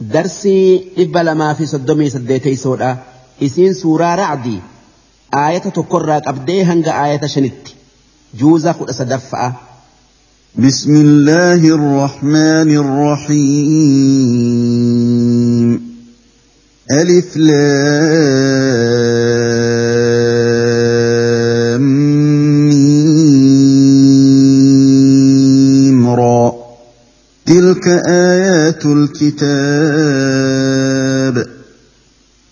darsii dhibba lamaa fi soddomii saddeeteysoodha isiin suuraa racdii aayata tokkorraa qabdee hanga aayata shanitti juuza kudha sadaffa'a بسم الله الرحمن الرحيم ألف لام تلك آيات الكتاب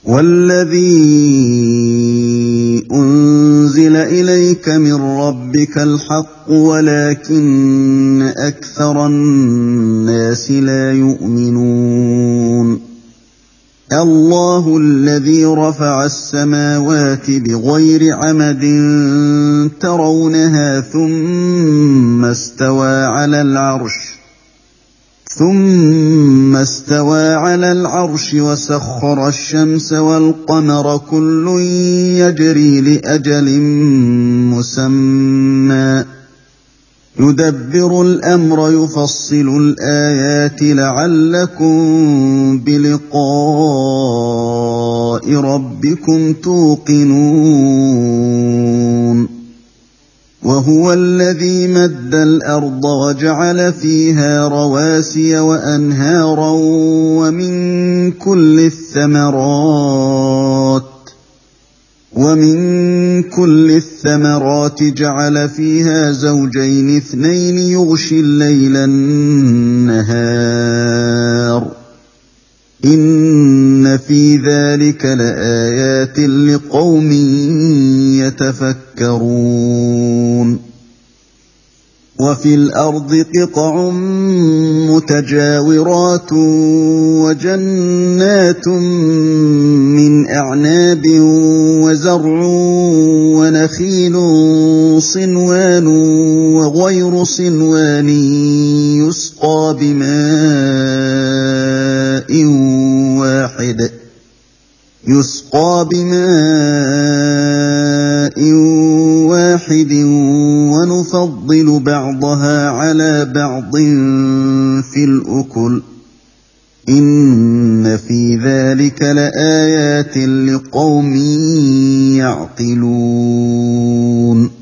والذي أنزل إليك من ربك الحق ولكن أكثر الناس لا يؤمنون. الله الذي رفع السماوات بغير عمد ترونها ثم استوى على العرش. ثم استوى على العرش وسخر الشمس والقمر كل يجري لأجل مسمى. يدبر الأمر يفصل الآيات لعلكم بلقاء ربكم توقنون. وهو الذي مد الأرض وجعل فيها رواسي وأنهارا ومن كل الثمرات ومن كل الثمرات جعل فيها زوجين اثنين يغشي الليل النهار ان في ذلك لايات لقوم يتفكرون وفي الأرض قطع متجاورات وجنات من أعناب وزرع ونخيل صنوان وغير صنوان يسقى بماء واحد. يسقى بماء واحد ونفضل بعضها على بعض في الاكل ان في ذلك لايات لقوم يعقلون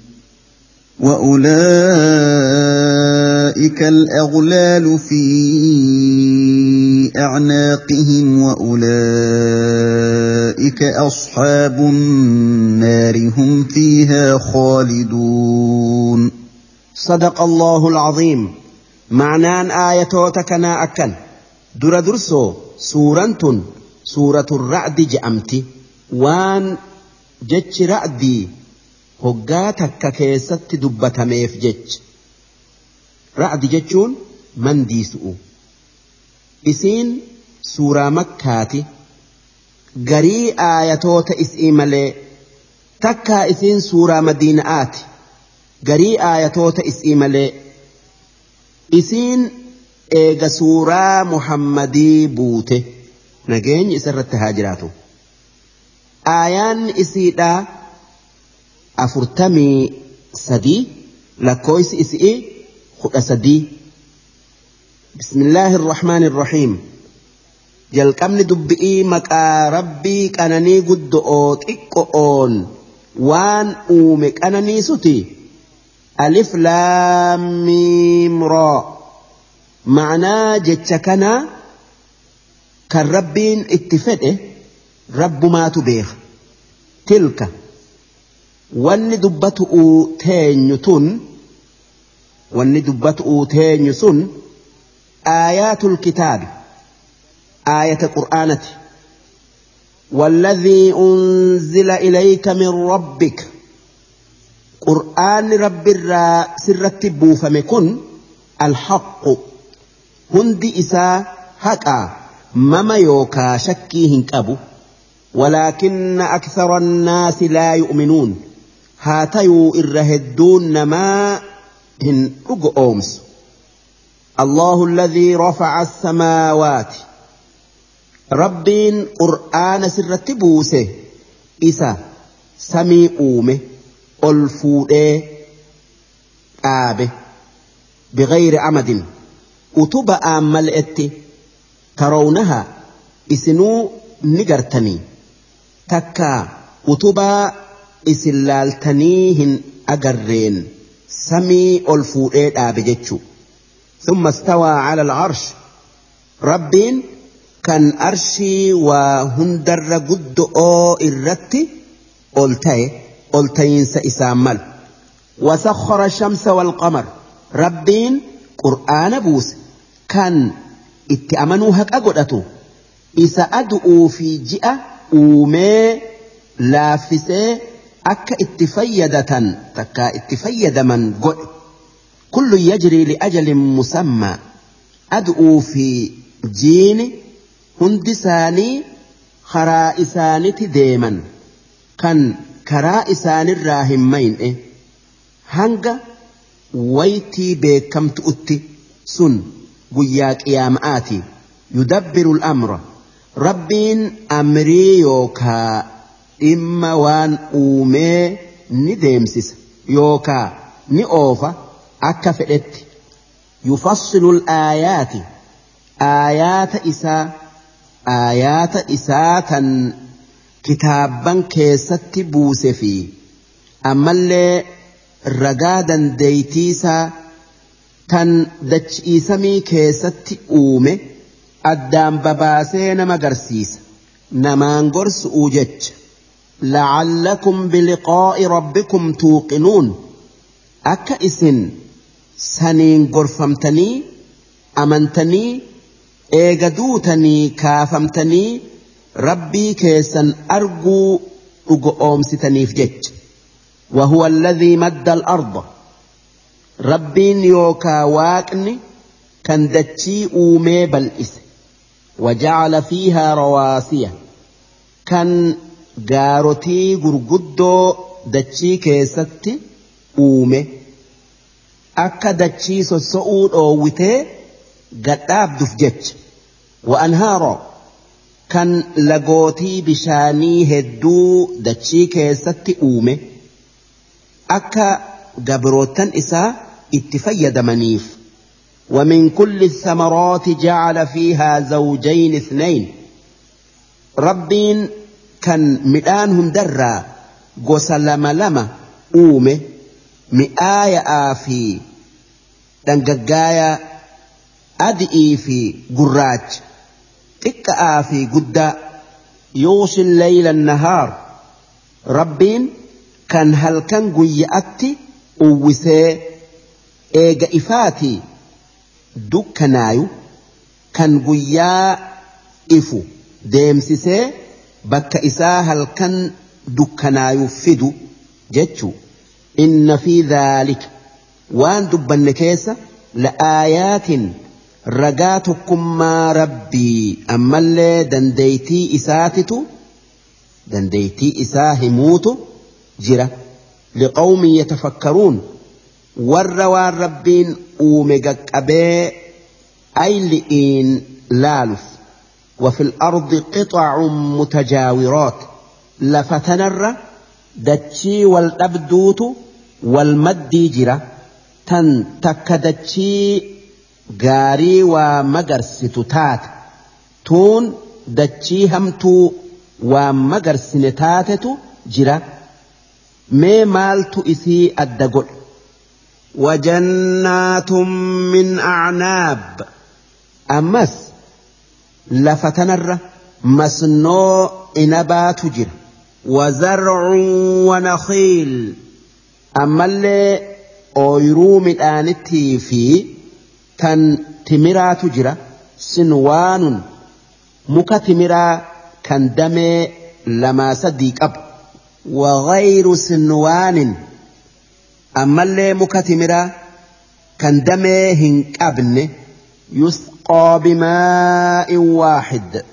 واولئك الاغلال في اعناقهم واولئك اصحاب النار هم فيها خالدون صدق الله العظيم. معنان آياتوتكنا أكن. در درسو سورة سورة الرعد جأمتي. وان جتش رعدي. Hoggaa takka keessatti dubbatameef jecha ra'di jechuun mandiisu'u isiin suuraa makkaati. Garii aayatoota isii malee takkaa isiin suuraa madiina'aati. Garii aayatoota isii malee isiin eega suuraa muhammadii buute. Nageenyi isarratti haa jiraatu. Aayaan isiidhaa afurtamii sadii lakkooysi isi'i kudha sadii bismillaahi irrahmaani irrahiim jalqabni dubbi'ii maqaa rabbii qananii guddo'oo xiqqo'oon waan uume qananiisuti alif laamiim roo ma'anaa jecha kanaa kan rabbiin itti fedhe rabbumaatu beeka tilka wanni dubbatu'uu teenyu tun wanni dubbatu'uu teenyu sun aayaatul kitaabi aayata qur'aanati والذي أنزل إليك من ربك قرآن رب الرا سرت بوفمكن الحق هندي إسا حقا mama yookaa shakkii hin qabu ولكن أكثر الناس لا يؤمنون هاتيو إرهدون نما هن أومس الله الذي رفع السماوات ربين قرآن سرت بوسه إسا سمي أومه ألفوده آبه بغير عمد أتوب آمل إتي ترونها إسنو نقرتني تكا أتوبا إسن لالتنيهن أقرين سمي ألفوده آبه جتشو ثم استوى على العرش ربين كان أرشي وهندر قد أو إرتي قلتي قلتين سإسامل وسخر الشمس والقمر ربين قرآن بوس كان اتأمنوا هك أقدتو إسا أدعو في جئة أومي لافسي akka itti fayyadatan takka itti fayyadaman godhe. Kullu yajrii liajalin musammaa ad'uu fi jiini hundi isaanii karaa isaaniti deeman. Kan karaa isaanirraa hin mayne. Hanga waytii beekamtu utti sun guyyaa qiyaama'aati. Yudabbiru al'amra rabbiin amrii yookaa dhimma waan uumee ni deemsisa yookaa ni oofa akka fedhetti. Yufassilu aayaati aayaata isaa aayaata isaa tan kitaabban keessatti buuse fi ammallee ragaa dandeeytiisaa tan dachiisamii keessatti uume addaan babaasee nama garsiisa. Namaan gorsu'uu jecha. لعلكم بلقاء ربكم توقنون. أكا إسن سنين قرفمتني أمنتني إيجادوتني كافمتني ربي كيسا أرجو أقوم ستني في جج. وهو الذي مد الأرض. ربي يوكا واكني كان دتشي أومي بالإس وجعل فيها رواسية كان جارتي غرغدو دتشي كيستي أومي akka dachii sosso'uu dhoowwitee gadhaabduuf jecha wa'anhaaroo kan lagootii bishaanii hedduu dachii keessatti uume akka gabrootan isaa itti fayyadamaniif ومن كل الثمرات جعل فيها زوجين اثنين ربين kan midhaan hundarraa gosa lama lama uume mi'aaya'aa fi dhangaggaayaa adi'ii fi gurraacha xiqqa'aa fi guddaa yuusi layla nahaar rabbiin kan halkan guyya'atti uwwisee eega ifaatii dukkanaayu kan guyyaa ifu deemsisee. Bakka isaa halkan dukkanaayu fidu jechuu. إن في ذلك وان دبن كيسة لآيات رقاتكم ما ربي أما اللي دنديتي إساتتو دنديتي إساهموتو جرة لقوم يتفكرون والروى ربين أومقك أبي أي لئين لالف وفي الأرض قطع متجاورات. لفتنر دتشي والأبدوت والمديجرة تن تكدتشي غاري ومقرس تتات تون دتشي همتو ومقرس نتاتتو جرا ما مالتو إسي الدقل وجنات من أعناب. أمس لفتنر مسنو إنبات جر وزرع ونخيل أما اللي أويرو مدانتي في تن تمرات جرا سنوان مك تمرا كان دمي لما صديق أب وغير سنوان أما اللي مك تمرا كان دمي هنك أبن يسقى بماء واحد.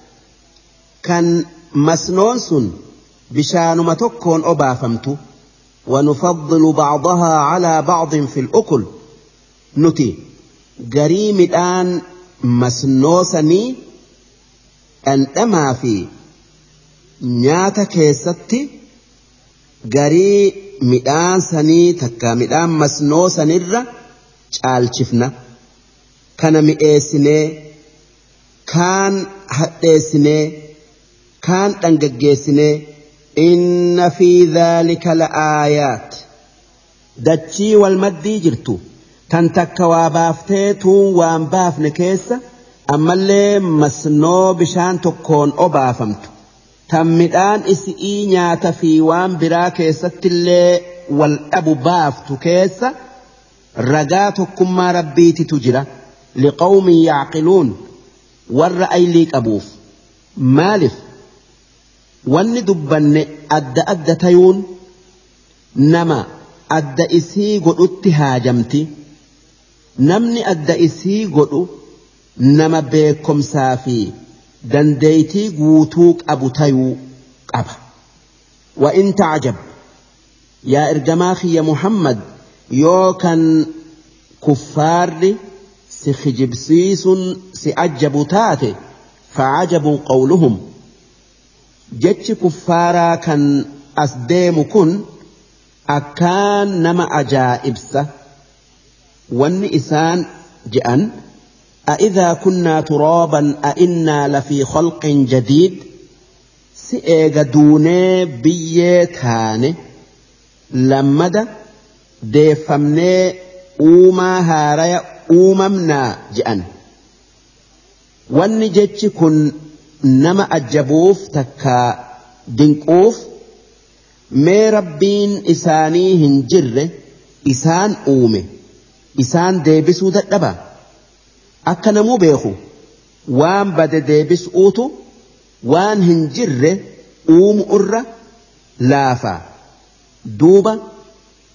كان مسنونس بشان متكون أبافمت ونفضل بعضها على بعض في الأكل. نتي قريم الآن مسنوسني أن أما في نيات كيستي. garii midhaan sanii takka midhaan masnoo sanirra caalchifna kana mi'eessinee kaan hadheessinee kaan dhangaggeessinee inna fi dhaalika la'aayaat dachii wal maddii jirtu tan takka waa baaftee tuun waan baafne keessa ammallee masnoo bishaan tokkoon obaafamtu tan midhaan isii nyaata fi waan biraa keessattillee wal dhabu baaftu keessa ragaa tokkummaa rabbiititu jira لقوم يعقلون. ورأى ليك أبوف مالف. ون دبن أد أد تيون. نما أد إسي قد اتهاجمتي. نمني أد إسي قد نما بيكم سافي. دنديتي قوتوك أبو تيو. أبا. وإن تعجب. يا إرجماخي يا محمد. يوكن كفار لي. يو كان كفار سخجبسيس سأجب تاتي فعجبوا قولهم. جتش كفارا كان أسديم كن أكان نما أجائبسة. وان إسان جأن أإذا كنا ترابا أإنا لفي خلق جديد سئيغ دوني بيتاني لمد ديفمني أوما هاريا uumamnaa je'an. Wanni jechi kun nama ajjabuuf takka dinquuf mee rabbiin isaanii hin jirre isaan uume isaan deebisuu dadhabaa. Akka namuu beeku waan bade deebisuutu waan hin jirre uumu irra laafa. Duuba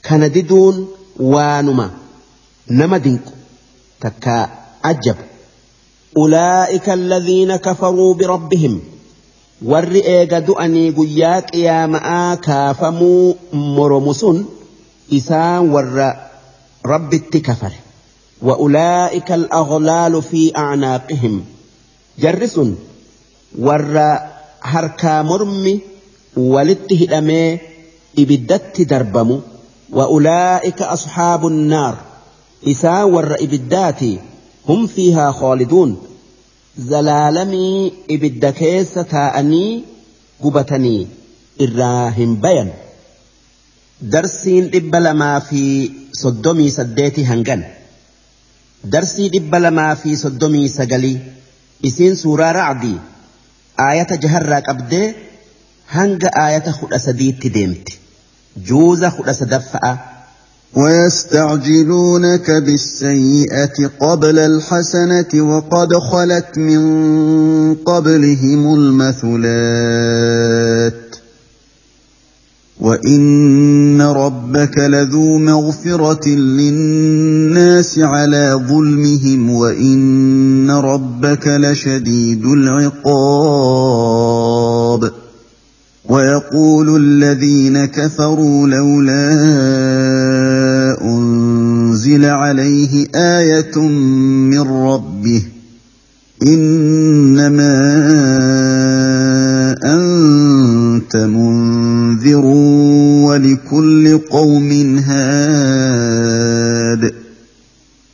kana diduun waanuma. Nama dinqu. Takka ajjabu أولئك الذين كفروا بربهم warri eega du'anii guyyaa qiyaama'aa kaafamuu moromu sun isaan warra rabbitti kafare وأولئك الأغلال في أعناقهم جرس ور هركا مرمي ولته أمي إبدت دربم وأولئك isaa warra ibiddaati hum fiihaa khooliduun zalaalamii ibidda keessa taa'anii gubatanii irraa hin bayan darsiin dhibba lamaa fi soddomii saddeeti hangan darsii dhibba lamaa fi soddomii sagalii isiin suuraa racdii aayata jaharraa qabdee hanga aayata kudha sadiitti deemti juuza kudha sadaffa'a ويستعجلونك بالسيئة قبل الحسنة وقد خلت من قبلهم المثلات. وإن ربك لذو مغفرة للناس على ظلمهم وإن ربك لشديد العقاب. ويقول الذين كفروا لولا أنزل عليه آية من ربه إنما أنت منذر ولكل قوم هاد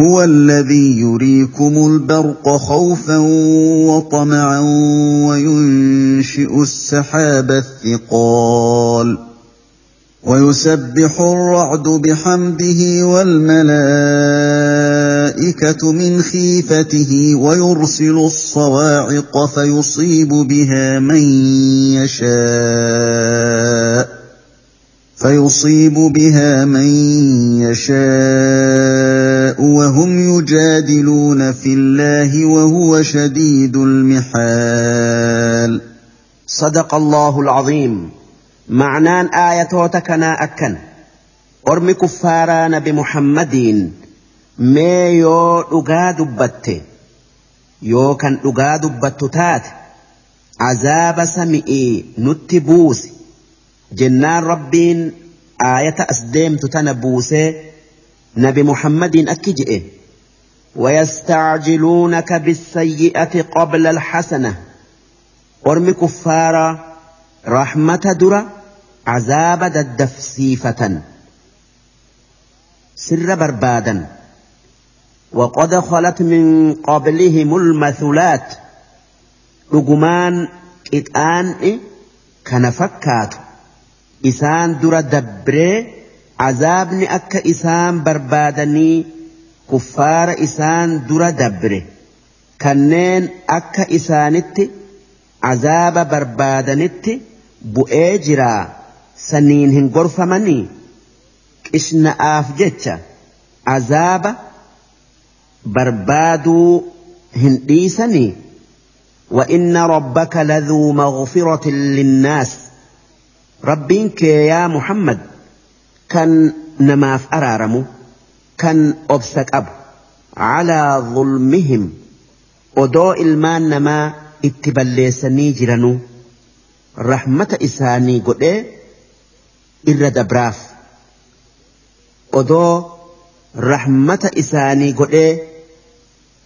هو الذي يريكم البرق خوفا وطمعا وينشئ السحاب الثقال ويسبح الرعد بحمده والملائكة من خيفته ويرسل الصواعق فيصيب بها من يشاء فيصيب بها من يشاء وهم يجادلون في الله وهو شديد المحال. صدق الله العظيم. معنان آياتوتا كنا أكن. أرمي كفارا نبي محمدين مي يو دغا دبت يو كان دغا دبت تات. عذاب سمئي نتبوس جنان ربين آية أسديم تتنبوس نبي محمد أكجئ ويستعجلونك بالسيئة قبل الحسنة. أرمي كفارا رحمة درة عذاب ددفسيفة. سر بربادا. وقد خلت من قبلهم المثلات. رجمان إتآن كان فكات إسان در دبري عذابني أكا إسان بربادني كفار إسان در دبري كنين أكا إسانت عذاب بربادنت bu'ee jiraa saniin hin gorfamanii qishna'aaf jecha azaaba barbaaduu hin dhiisanii وإن ربك لذو مغفرة للناس. ربين كي يا محمد. كان نماف أرارمو كان أبسك أب على ظلمهم ودو إلمان نما اتبليسني جرنو dabraaf odoo rahmata isaanii godhee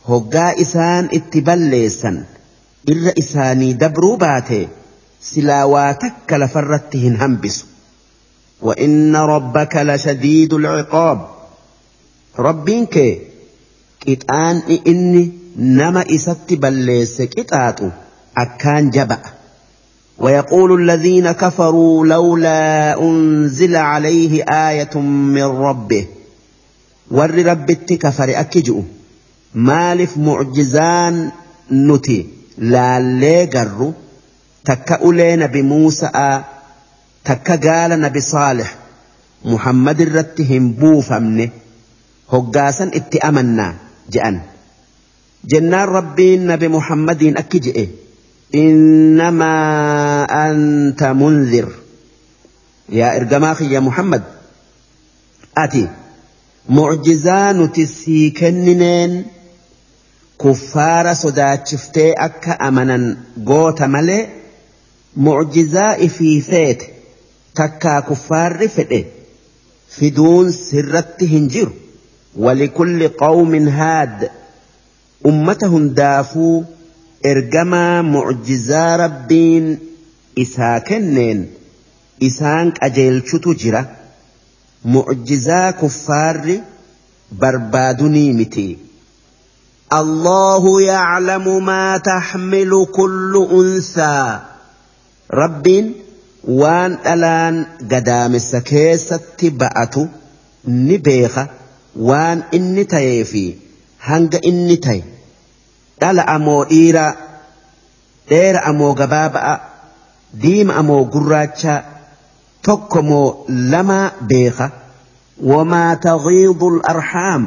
hoggaa isaan itti balleessan irra isaanii dabruu baate silaa waa takka lafarratti hin hambisu وإن ربك لشديد العقاب. ربين كي قطان إني نما إسات بليس قطاتو أكان جبأ. ويقول الذين كفروا لولا أنزل عليه آية من ربه. ور رب كفر أكجؤ مالف معجزان نتي. لا ليقر تكا قال نبي صالح محمد رتهم بوفمن هقاسا اتأمنا جأن جنان ربين نبي محمد أكجئه إنما أنت منذر يا إرجماخي يا محمد أتي معجزان تسيكننين كفار صدات شفتي أكا أمنا قوت ملي معجزاء في فيت تكا كفار رفئ فدون سرت هنجر ولكل قوم هاد أمتهم دافو ergamaa mucjizaa rabbiin isaa kenneen isaan qajeelchutu jira mucjizaa kuffaarri barbaadunii miti الله يعلم ما تحمل كل أنثى رب وان ألان قدام السكيسة بأتو نبيخ وان إني تيفي هنگ إني تي dhala amoo dhiiraa dheera amoo gabaaba'a diima amoo gurraacha tokko moo lamaa beeka wamaa taghiidu arhaam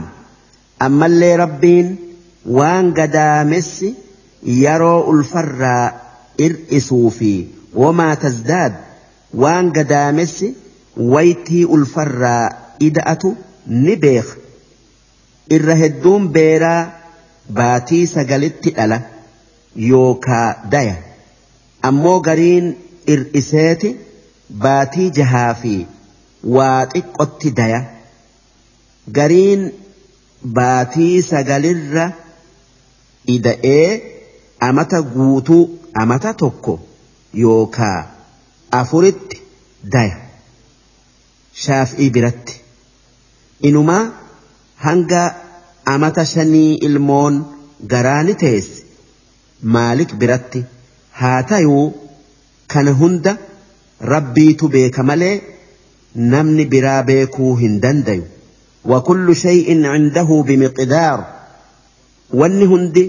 ammallee rabbiin waan gadaamessi yeroo ulfarraa ir'isuu fi wamaa tasdaad waan gadaamessi waytii ulfarraa ida'atu ni beeka irra hedduun beeraa baatii sagalitti dhala yookaa daya. Ammoo gariin ir'iseeti baatii jahaa fi waa xiqqotti daya. Gariin baatii sagalirra ida'ee amata guutuu amata tokko yookaa afuritti daya shaafii biratti inumaa hanga amata shanii ilmoon garaani teesse maalik biratti haa tayuu kana hunda rabbiitu beeka malee namni biraa beekuu hin dandayu وكل شيء عنده بمقدار wanni hundi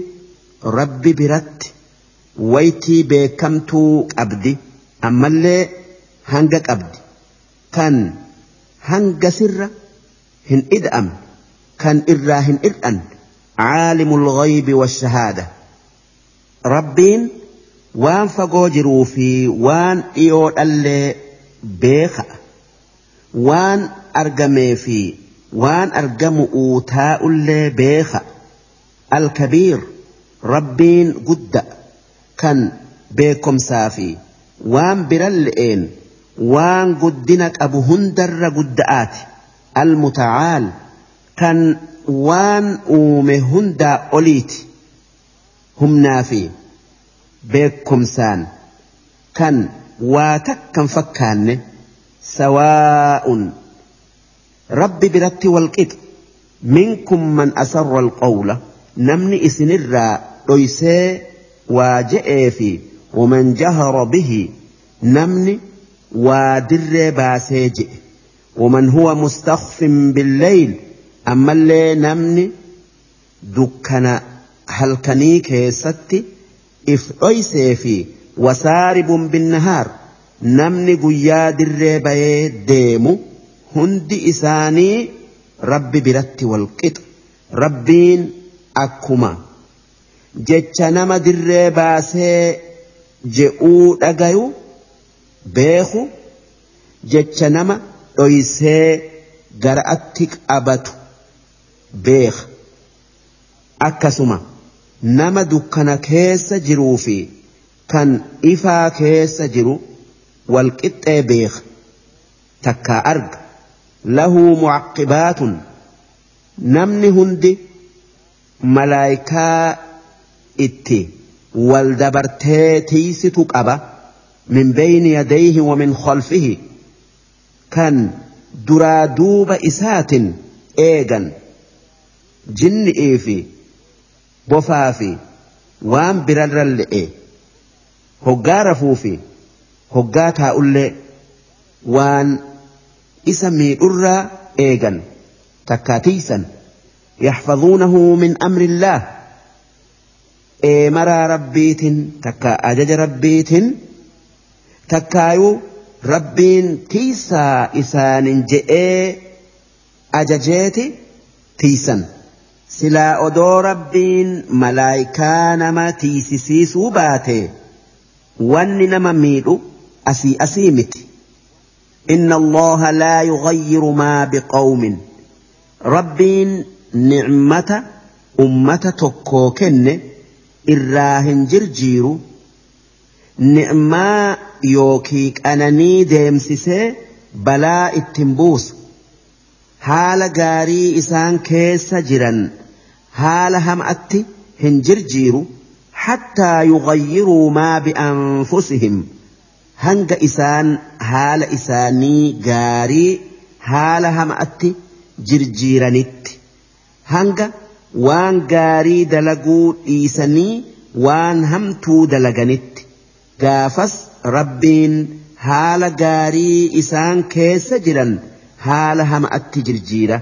rabbi biratti waytii beekamtuu qabdi Ammallee hanga qabdi kan hanga sirra hin ida'amne kan irraa hin ir'an caalimul ghaybi washahaada rabbiin waan fagoo jiruu fi waan dhiyoo dhallee beeka waan argamee fi waan argamu taa'ullee beeka alkabiir rabbiin gudda kan beekomsaa fi waan biran le'een waan guddina qabu hundarra gudda'aati. Almutacaal kan waan uume hundaa oliiti. Humnaa fi beekomsaan kan waa takkan fakkaanne sawaa'un. Rabbi biratti walqixa minkum man asarra alqawla namni isinirraa dhoysee waa je'ee fi ومن جهر به نمن وادر باسيجئ ومن هو مستخف بالليل أما اللي نمن دكنا هلكني ستي إف سيفي وسارب بالنهار نمن قيا در ديمو هند إساني ربي برت والقط ربين أكما. جتش نما در باسي je'uu dhagayu beeku jecha nama dhoysee gara'atti qabatu beeka akkasuma nama dukkana keessa jiruu fi kan ifaa keessa jiru walqixxee beeka takkaa arga lahu mucaqqibaatun namni hundi malaayikaa itti wal dabartee tiisitu qaba min bayni yadayhi wa min khalfihi kan duraa duuba isaatin eegan jinni'ii fi bofaa fi waan birarra le'e hoggaa rafuu fi hoggaa taa'ullee waan isa miidhurraa eegan takkaa eemaraa rabbiitin takkaa ajaja rabbiitin takkaayuu rabbiin tiisaa isaanin je'ee ajajeeti tiisan silaa odoo rabbiin malaayikaa nama tiisisiisuu baate wanni nama miidhu asii asii miti إن الله لا يغير ما بقوم ربين نعمة أمة تكوكن irraa hin jirjiiru ni'maa yookii qananii deemsisee balaa ittin buusa. Haala gaarii isaan keessa jiran haala ham'atti hin jirjiiru hattaa yugayyiruu maa bi'anfusihim. Hanga isaan haala isaanii gaarii haala ham'atti jirjiiranitti. Hanga waan gaarii dalaguu dhiisanii waan hamtuu dalaganitti gaafas rabbiin haala gaarii isaan keessa jiran haala hama'atti jirjiira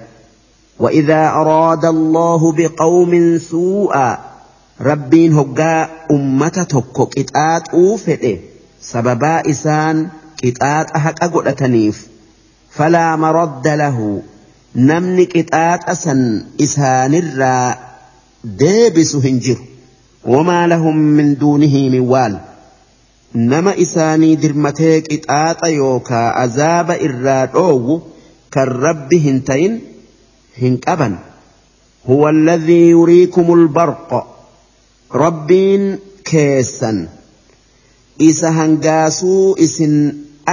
وإذا أراد الله بقوم سوءا ربين هقا أمة تكو كتات أوفئه sababaa isaan qixaaxa haqa godhataniif falaa maradda lahu namni qixaaxa san isaanirraa deebisu hin jiru wamaa lahum min duunihi min waal nama isaanii dirmatee qixaaxa yookaa azaaba irraa dhoowwu kan rabbi hin ta'in hin qaban huwa alladhii yuriikum albarqa rabbiin keessan isa hangaasuu isin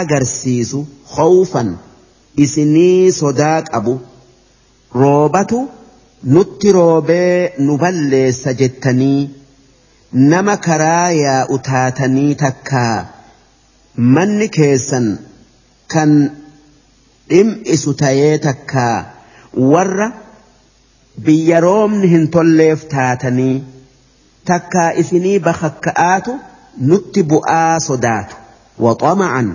agarsiisu khawfan isinii sodaa qabu roobatu nutti roobee nu balleessa jettanii nama karaa yaa'u taatanii takkaa manni keessan kan dhim'isu tayee takkaa warra biyya roobni hin tolleef taatanii takkaa isinii bakakka'aatu nutti bu'aa sodaatu waxama'an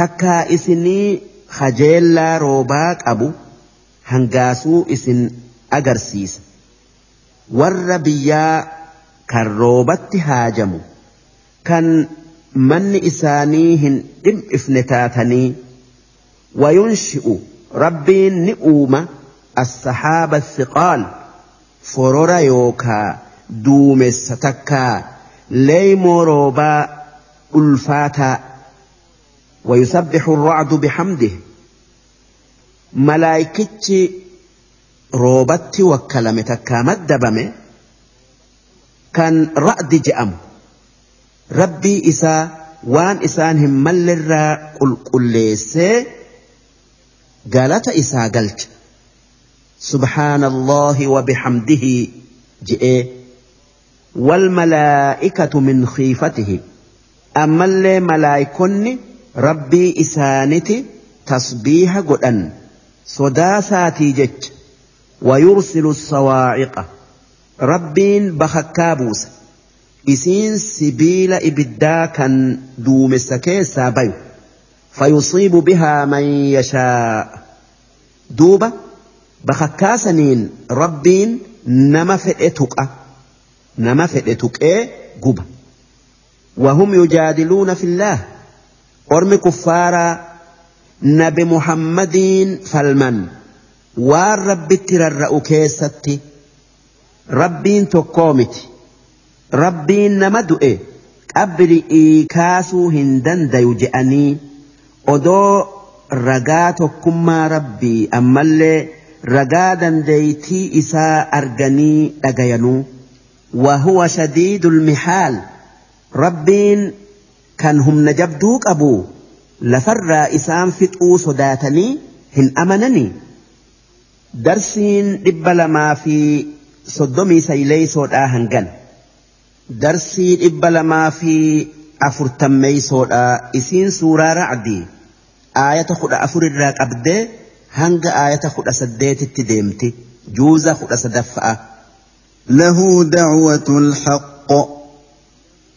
takkaa isinii kajeellaa roobaa qabu hangaasuu isin agarsiisa warra biyyaa kan roobatti haajamu kan manni isaanii hin dhim'ifne taatanii wayunshi'u rabbiin ni uuma السحاب الثقال forora yookaa duumessa takkaa leeymoo roobaa ulfaataa ويسبح الرعد بحمده ملائكتي روبتي وكلمة takkaa maddabame kan ra'di je'amu rabbii isaa waan isaan hin mallerraa qulqulleessee galata isaa galcha سبحان الله وبحمده جئ والملائكة من خيفته أما اللي ملائكني ربي إسانتي تصبيح صداساتي جج ويرسل الصواعق rabbiin bakakkaa buusa isiin sibiila ibiddaa kan duumessa keessaa bayu fayusiibu bihaa man yashaa duuba bakakkaasaniin rabbiin nama fedhe tuqa nama fedhe tuqee guba وهم يجادلون في الله أرمي كفارا نبي محمدين فالمن والرب تررأ كيستي rabbiin tokkoo miti rabbiin nama du'e qabri'ii kaasuu hin dandayu je'anii odoo ragaa tokkummaa rabbii ammallee ragaa dandeeytii isaa arganii dhagayanuu wahuwa shadiidul mihaal rabbiin kan humna jabduu qabu lafarraa isaan fixuu sodaatanii hin amananii darsiin dhibba lamaa fi soddomii sayleeysoodhaa hangan darsii dhibba lamaa fi afurtammeeysoodhaa isiin suuraa racdii aayata kudha afurirraa qabdee hanga aayata kudha saddeetitti deemti juuza kudha sadaffa'a. له دعوة الحق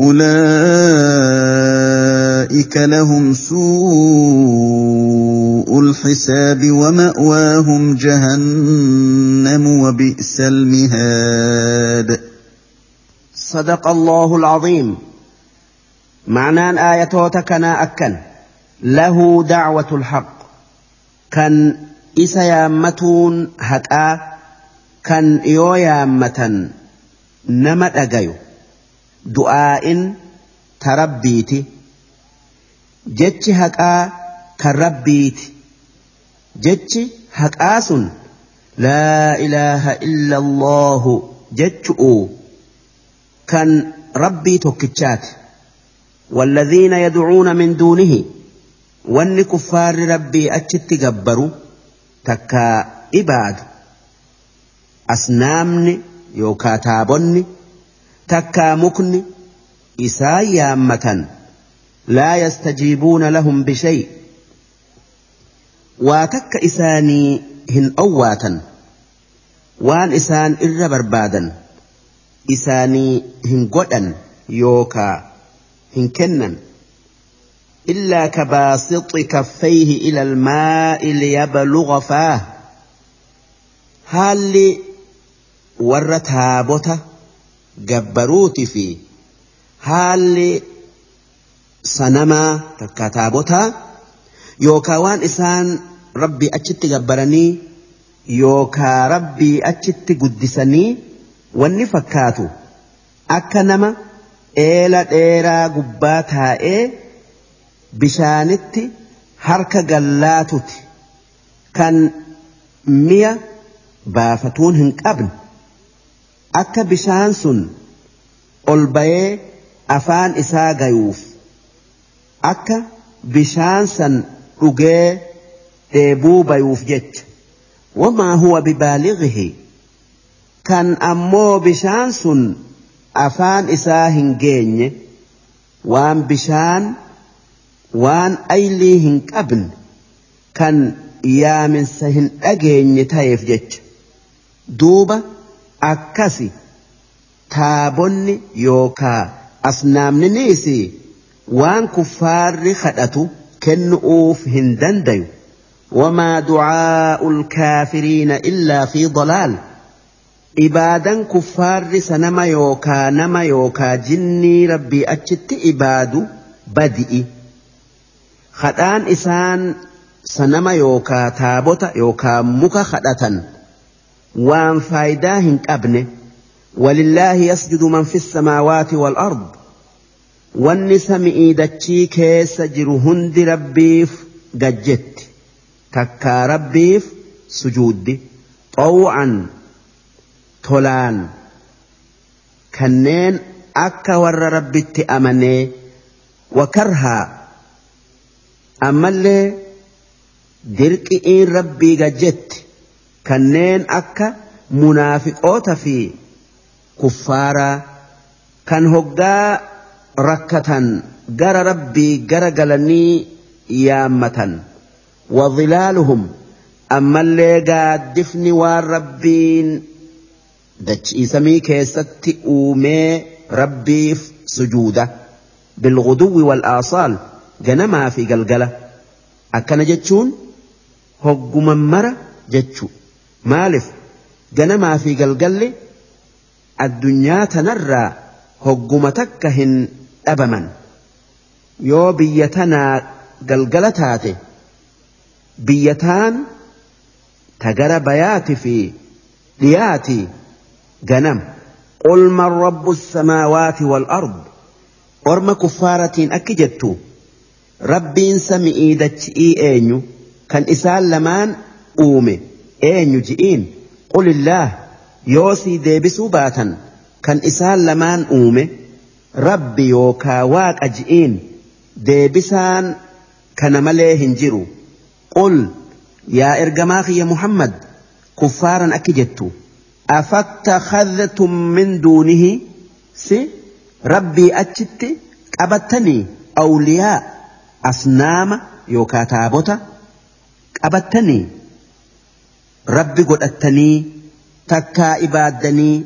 أولئك لهم سوء الحساب ومأواهم جهنم وبئس المهاد. صدق الله العظيم. معنان آياتوتا كنا أكن. له دعوة الحق. كان إسا يامتون هكا كان إيو يامة نمت أجيو. دعاء تربيتي جتش هكا كربيتي جتش هكاس لا إله إلا الله جتشؤ كان ربي توكتشات والذين يدعون من دونه وان كفار ربي أجت قبروا تكا إباد أسنامني يوكا تابني تكا مكني إسايامة لا يستجيبون لهم بشيء واتك إساني هن أواتا وان إسان إر بربادا إساني هن قدا يوكا هن كنن إلا كباسط كفيه إلى الماء ليبلغ فاه هل ورت gabbaruuti fi haalli sanamaa takka taabotaa yookaa waan isaan rabbii achitti gabbaranii yookaa rabbii achitti guddisanii wanni fakkaatu akka nama eela dheeraa gubbaa taa'ee bishaanitti harka gallaatuti kan mi'a baafatuun hin qabne. Akka bishaan sun ol bayee afaan isaa gayuuf akka bishaan san dhugee dheebuu bayuuf jecha wamaa huwa bibaalighihi kan ammoo bishaan sun afaan isaa hin geenye waan bishaan waan aylii hin qabne kan yaaminsa hin dhageenye ta'eef jecha duuba akkasi taabonni yookaa asnaamniniisi waan kuffaarri kadhatu kennu'uuf hin dandayu وما دعاء الكافرين إلا في ضلال ibaadan kuffaarri sanama yookaa nama yookaa jinnii rabbii achitti ibaadu badi'i kadhaan isaan sanama yookaa taabota yookaa muka kadhatan faayidaa hin qabne ولله يسجد من في السماوات والأرض dachii keessa jiru hundi rabbiif gajjetti takkaa rabbiif sujuuddi xaw'an tolaan kanneen akka warra rabbitti amanee wakarhaa ammallee dirqi'iin rabbii gajjetti kanneen akka munaafiqoota fi kuffaaraa kan hoggaa rakkatan gara rabbii gara galanii yaammatan wadhilaaluhum ammallee gaaddifni waan rabbiin dachii samii keessatti uumee rabbiif sujuuda bilguduwwi wal aasaal ganamaa fi galgala akkana jechuun hogguman mara maaliif? Ganamaa fi galgalli addunyaa tanarraa hogguma takka hin dhabaman. Yoo biyya tanaa galgala taate biyya taan tagara bayaati fi dhiyaati ganam. Qul man rabbu samaawaati wal ard? Orma kuffaaratiin akki jettu rabbiin sami'ii dachi'ii eenyu? Kan isaan lamaan uume eenyu ji'iin qulillaah yoo sii deebisuu baatan kan isaan lamaan uume rabbi yookaa waaqa ji'iin deebisaan kana malee hin jiru. Qul yaa ergamaa kiyya muhammad kuffaaran akki jettu afattakhadhtum min duunihi si rabbii achitti qabattanii awliyaa asnaama yookaa taabota qabattanii ربي رب قدتني تكا إبادني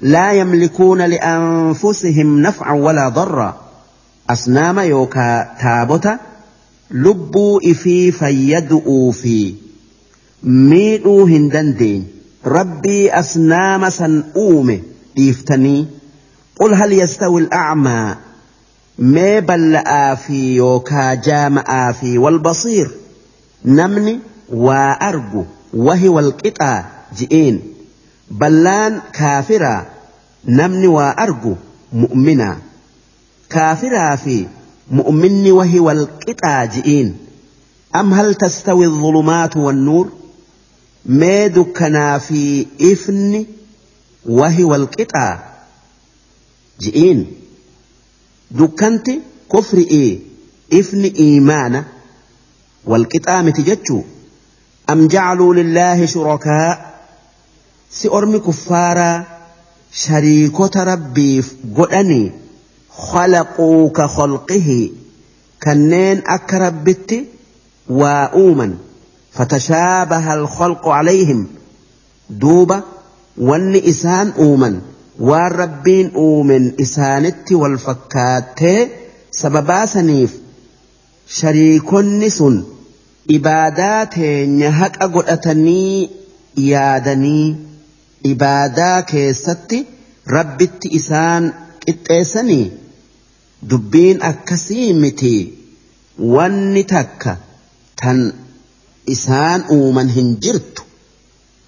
لا يملكون لأنفسهم نفعا ولا ضرا. أصنام يوكا تابوتا لبو إفي فيدؤوا في. ميدو هندندين ربي أصنام سن أومي. ديفتني قل هل يستوي الأعمى؟ ما بل آفي يوكا جام آفي والبصير. نمني وأرجو. وهي والقطع جئين. بلان كافرا نمني وأرجو مؤمنا كافرا في مؤمني وهي والقطع جئين. أم هل تستوي الظلمات والنور؟ ما دكنا في إفن وهي والقطع جئين. دكنت كفر إيه؟ إفن إيمانا. والقطع متججو. أم جعلوا لله شركاء؟ سأرمي كفارا شريكة ربي قلني خلقوا كخلقه كنين أكربت بتي وأوما فتشابه الخلق عليهم دوبا واني إسان أوما والربين أومن إسانت والفكات سببا سنيف شريك نسون ibaadaa teenya haqa godhatanii yaadanii ibaadaa keessatti rabbitti isaan qixxeessanii dubbiin akkasii miti. Wanni takka tan isaan uuman hin jirtu.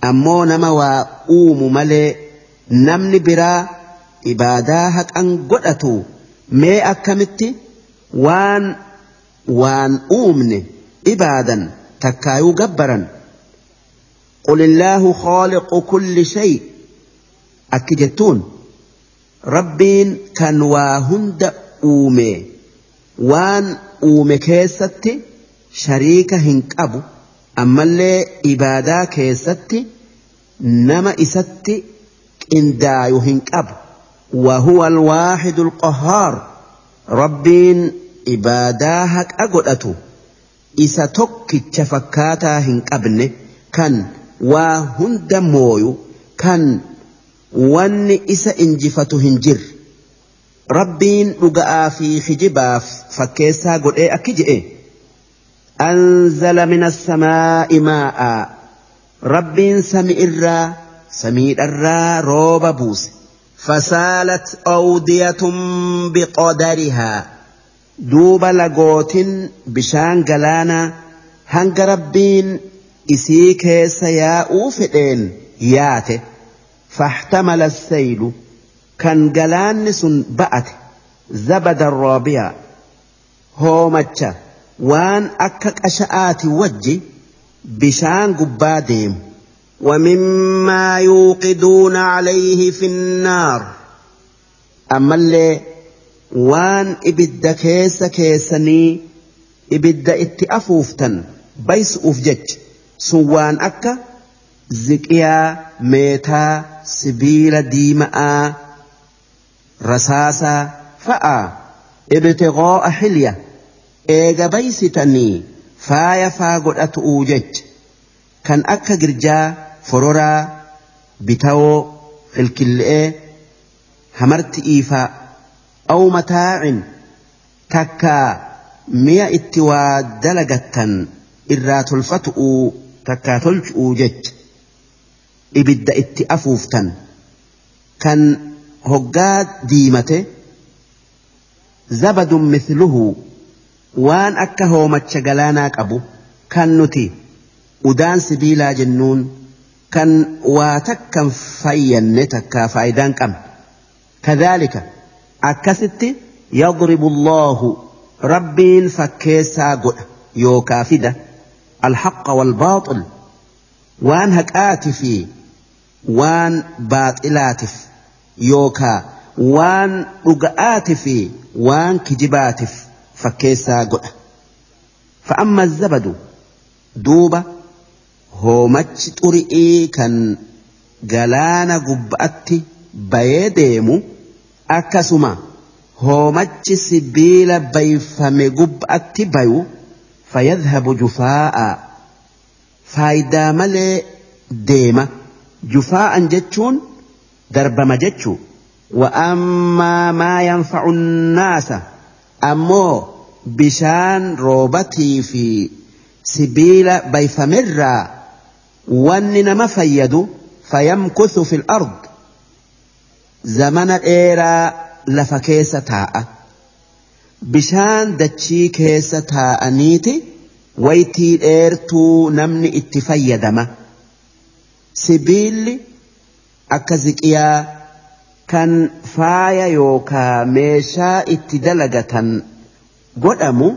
Ammoo nama waa uumu malee namni biraa ibaadaa haqan godhatu. Mee akkamitti? Waan waan uumne ibaadan takkaayuu gabbaran قل الله خالق كل شيء. أكجتون ربين كان واهند أومي وان أومي كيستي شريك هنكبو أما اللي إبادا كيستي نما إستي إندايو هنكبو وهو الواحد القهار. ربين إبادا هك أقلأتو إسا توكي فكاتا هنكبني كان waa hunda mooyu kan wanni isa injifatu hin jirre rabbiin dhuga'aa fi hijibaaf fakkeessaa godhee akki je'e anzala min assamaa'i maa'aa rabbiin sami irraa samiidharraa rooba buuse fasaalat awdiyatun biqadarihaa duuba lagootin bishaan galaanaa hanga rabbiin isii keessa yaa'uu fedheen yaate fahtamala saylu kan galaanni sun ba'ate zabada roobiyaa hoomacha waan akka qasha'aati wajji bishaan gubbaa deemu ومما يوقدون عليه في النار أما اللي waan ibidda keessa keessanii ibidda itti afuuftan bays uf jech sun waan akka ziqiyaa meetaa sibiila diima'aa rasaasaa fa'a ibtiqoo'a xilya eega baysitanii faaya faa godhatu'uu jech kan akka girjaa fororaa bitawoo qilqille'ee hamarti iifaa. Itti waa dalagattan irraa tolfatu'uu takkaa tolchu'uu jecha ibidda itti afuuftan kan hoggaa diimate zabadun mithluhu waan akka hoomacha galaanaa qabu kan nuti udaan sibiilaa jennuun kan waa takkan fayyanne takkaa faayidaan qabne kadhaalika akkasitti yadribu allaahu rabbiin fakkeessaa godha yookaa fida alhaqa walbaaxil waan haqaati fi waan baaxilaatiif yookaa waan dhuga'aati fi waan kijibaatiif fakkeessaa godha fa'amma zabadu duuba hoomachi xuri'ii kan galaana gubba'atti bayee deemu akkasuma hoomachi sibiila bayfame gubba'atti bayu fayyadhabu jufaa'a faayidaa malee deema jufaa'an jechuun darbama jechuu وأما ما ينفع الناس أمو بشان روبتي في سبيل بيفمرّا wanni nama fayyadu fayamkuthu fil ard zamana dheeraa lafa keessa taa'a bishaan dachii keessa taa'aniiti waytii dheertuu namni itti fayyadama sibiilli akka ziqiyaa kan faaya yookaa meeshaa itti dalagatan godhamu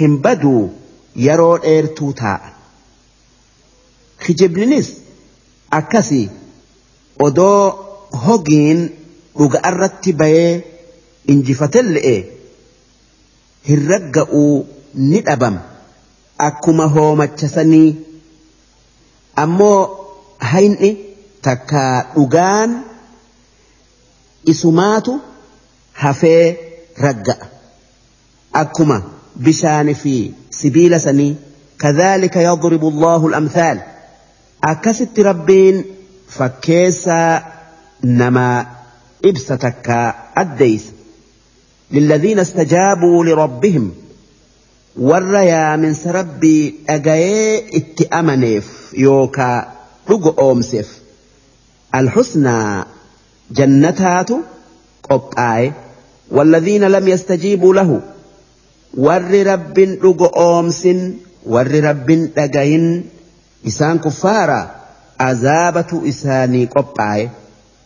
hin baduu yeroo dheertuu taa'a kijiblinis akkasii odoo hogiin dhuga'arratti bayee injifatelle'e hin ragga'uu ni dhabama akkuma hoomachasanii ammoo hayni takka dhugaan isumaatu hafee ragga'a akkuma bishaani fi sibiila sanii كذلك يضرب الله الأمثال akkasitti rabbiin fakkeessaa نما إبستك أديس للذين استجابوا لربهم. والريا من سربي أجاي اتأمنف يوكا رق أومسف الحسنى جنتات قبآي والذين لم يستجيبوا له. ور رب رق أومس ور رب أجاين إسان كفارة عذابة إساني قبآي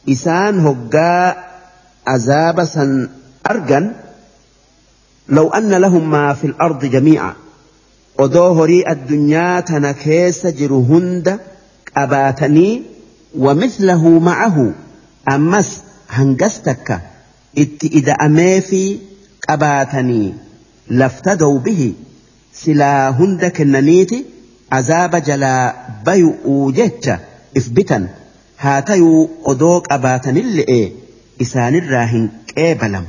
إسان هجا أزاب سن أرجا لو أن لهم ما في الأرض جميعا وظهري الدنيا تنكيس جرهند أباتني ومثله معه أمس هنجستك إت إذا أميفي أباتني لافتدوا به سلا هندك النميت عذاب جلا بيؤوجتش جتا إثبتا haa tayuu odoo qabaatanille'e isaanirraa hin qeebalamu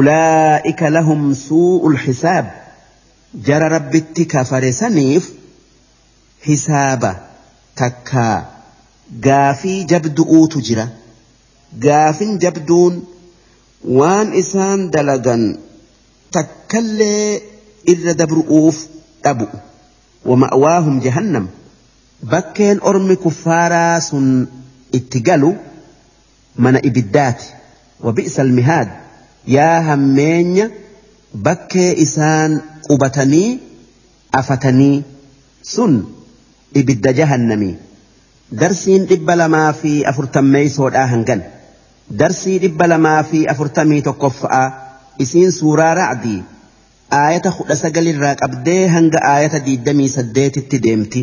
ulaa'ika lahum suu'ul xisaab jara rabbitti kafare saniif hisaaba takkaa gaafii jabdu'uutu jira gaafin jabduun waan isaan dalagan takkallee irra dabru'uuf dhabu ومأواهم جهنم bakkeen ormi kuffaaraa sun itti galu mana ibiddaati. Wabi'isa almihaad yaa hammeenya bakkee isaan qubatanii afatanii sun ibidda jahannamii. Darsiin dhibba lamaa fi afurtammeeysoodhaa hangan. Darsii dhibba lamaa fi afurtamii tokkoffa'aa isiin suuraa racdii aayata kudha sagalirraa qabdee hanga aayata diidamii saddeetitti deemti.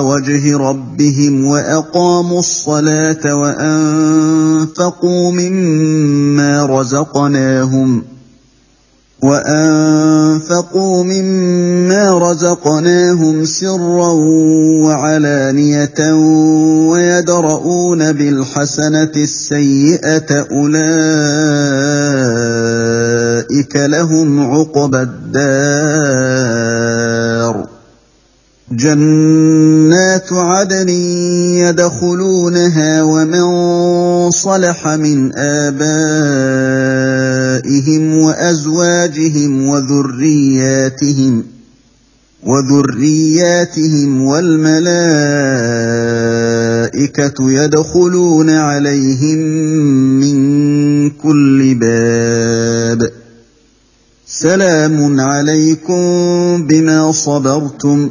وجه ربهم واقاموا الصلاه وانفقوا مما رزقناهم وانفقوا مما رزقناهم سرا وعلانيه ويدرؤون بالحسنه السيئه اولئك لهم عقبى الدار جنات عدن يدخلونها ومن صلح من آبائهم وأزواجهم وذرياتهم وذرياتهم والملائكة يدخلون عليهم من كل باب سلام عليكم بما صبرتم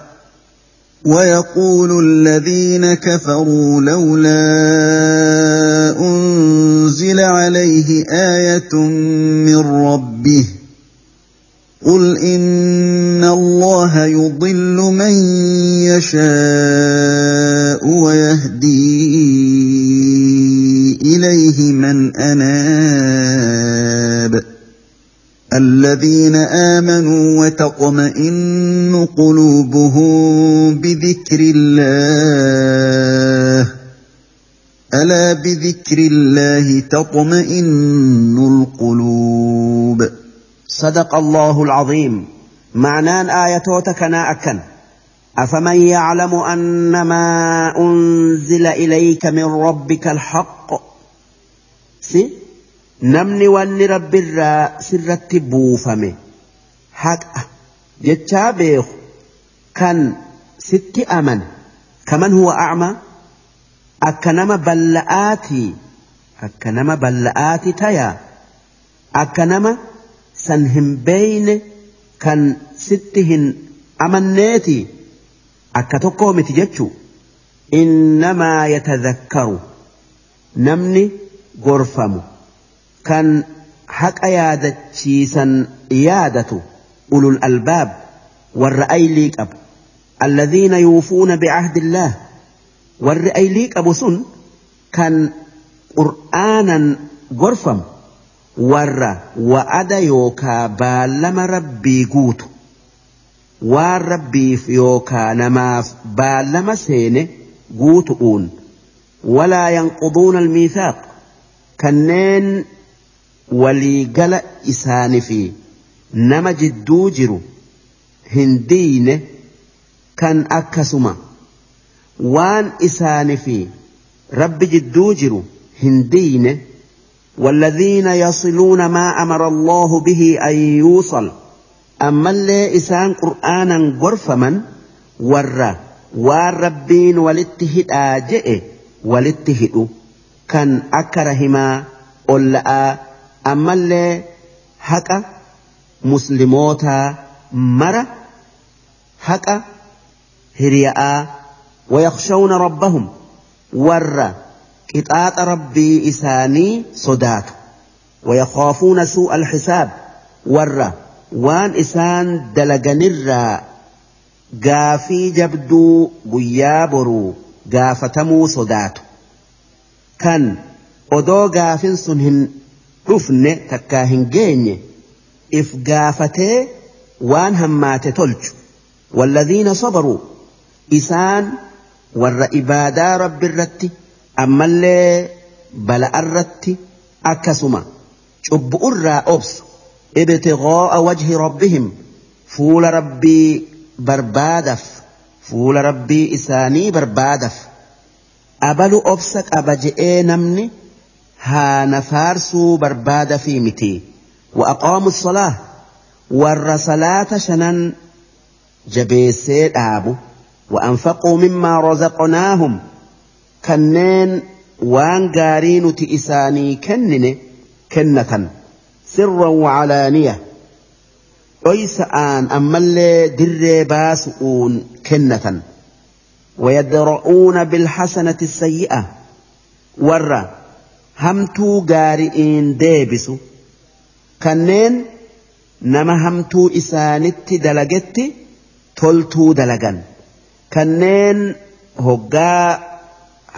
ويقول الذين كفروا لولا أنزل عليه آية من ربه قل إن الله يضل من يشاء ويهدي إليه من أناب الذين آمنوا وتطمئن قلوبهم بذكر الله. ألا بذكر الله تطمئن القلوب. صدق الله العظيم. معنان آياتك أكن. أفمن يعلم أن ما أنزل إليك من ربك الحق؟ si namni wanni rabbiirraa sirratti buufame haqa jechaa beeku kan sitti amane kaman huwa acmaa akka nama balla'aatii akka nama balla'aati tayaa akka nama san hin beeyne kan sitti hin amanneeti akka tokkoo miti jechuu innamaa yatadhakkaru namni gorfamu كان حق أياد شيسا إيادة أولو الألباب والرأي ليك أب. الذين يوفون بعهد الله والرأي ليك أبو سن كان قرآنا غرفم ور وأدى يوكا بالما ربي قوت وربي في يوكا نما بالما سين قوت ولا ينقضون الميثاق. كنين ولي isaani fi nama jidduu jiru hin diine kan akkasuma waan isaani fi rabbi jidduu jiru hin والذين يصلون ما أمر الله به أن يوصل أما اللي إسان قرآنا قرفما ور والربين والاتهد آجئ والاتهد كان أكرهما أولئا ammallee haqa muslimootaa mara haqa hiriya'aa ويخشون ربهم ور قطاط ربي إساني صدات ويخافون سوء الحساب ور وان إسان دلقنر قافي جبدو قيابرو قافتمو صداتو kan odoo gaafin sun hin dhufne takkaa hin geenye. If gaafatee waan hammaate tolchu. والذين صبروا إسان ور إبادا رب الرت أما اللي بلا الرت أكسما شب أرى أبس ابتغاء وجه ربهم فول ربي بربادف فول ربي إساني بربادف أبلو أبسك أبجئي نمني ها نفارسو برباد في متي وأقاموا الصلاة ور صلاة شنن جبيسي دابو وأنفقوا مما رزقناهم. كنين وان قارين تئساني كنن كنة سرا وعلانية. أيس آن أما اللي در باسؤون كنة ويدرؤون بالحسنة السيئة. ور hamtuu gaari'iin deebisu kanneen nama hamtuu isaanitti dalagetti toltuu dalagan kanneen hoggaa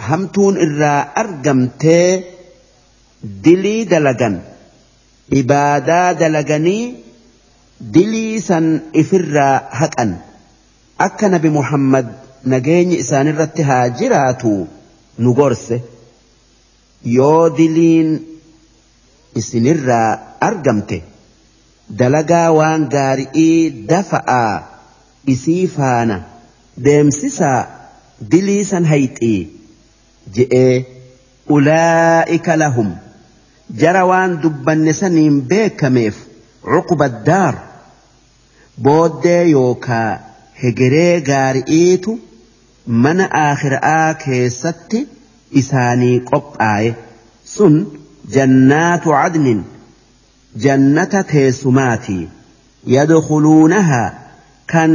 hamtuun irraa argamtee dilii dalagan ibaadaa dalaganii dilii san ifirraa haqan akka nabi muhammad nageenyi isaanirratti haa jiraatu nu gorse. Yoo diliin isinirraa argamte dalagaa waan gaari'ii dafa'aa isii faana deemsisaa dilii san hayxii je'ee ulaa'ika lahum. Jara waan dubbanne saniin beekameef cuquba daar booddee yookaa hegeree gaari'iitu mana aakhira'aa keessatti isaanii qophaaye sun jannaatu cadnin jannata teessumaatii yadkhuluunahaa kan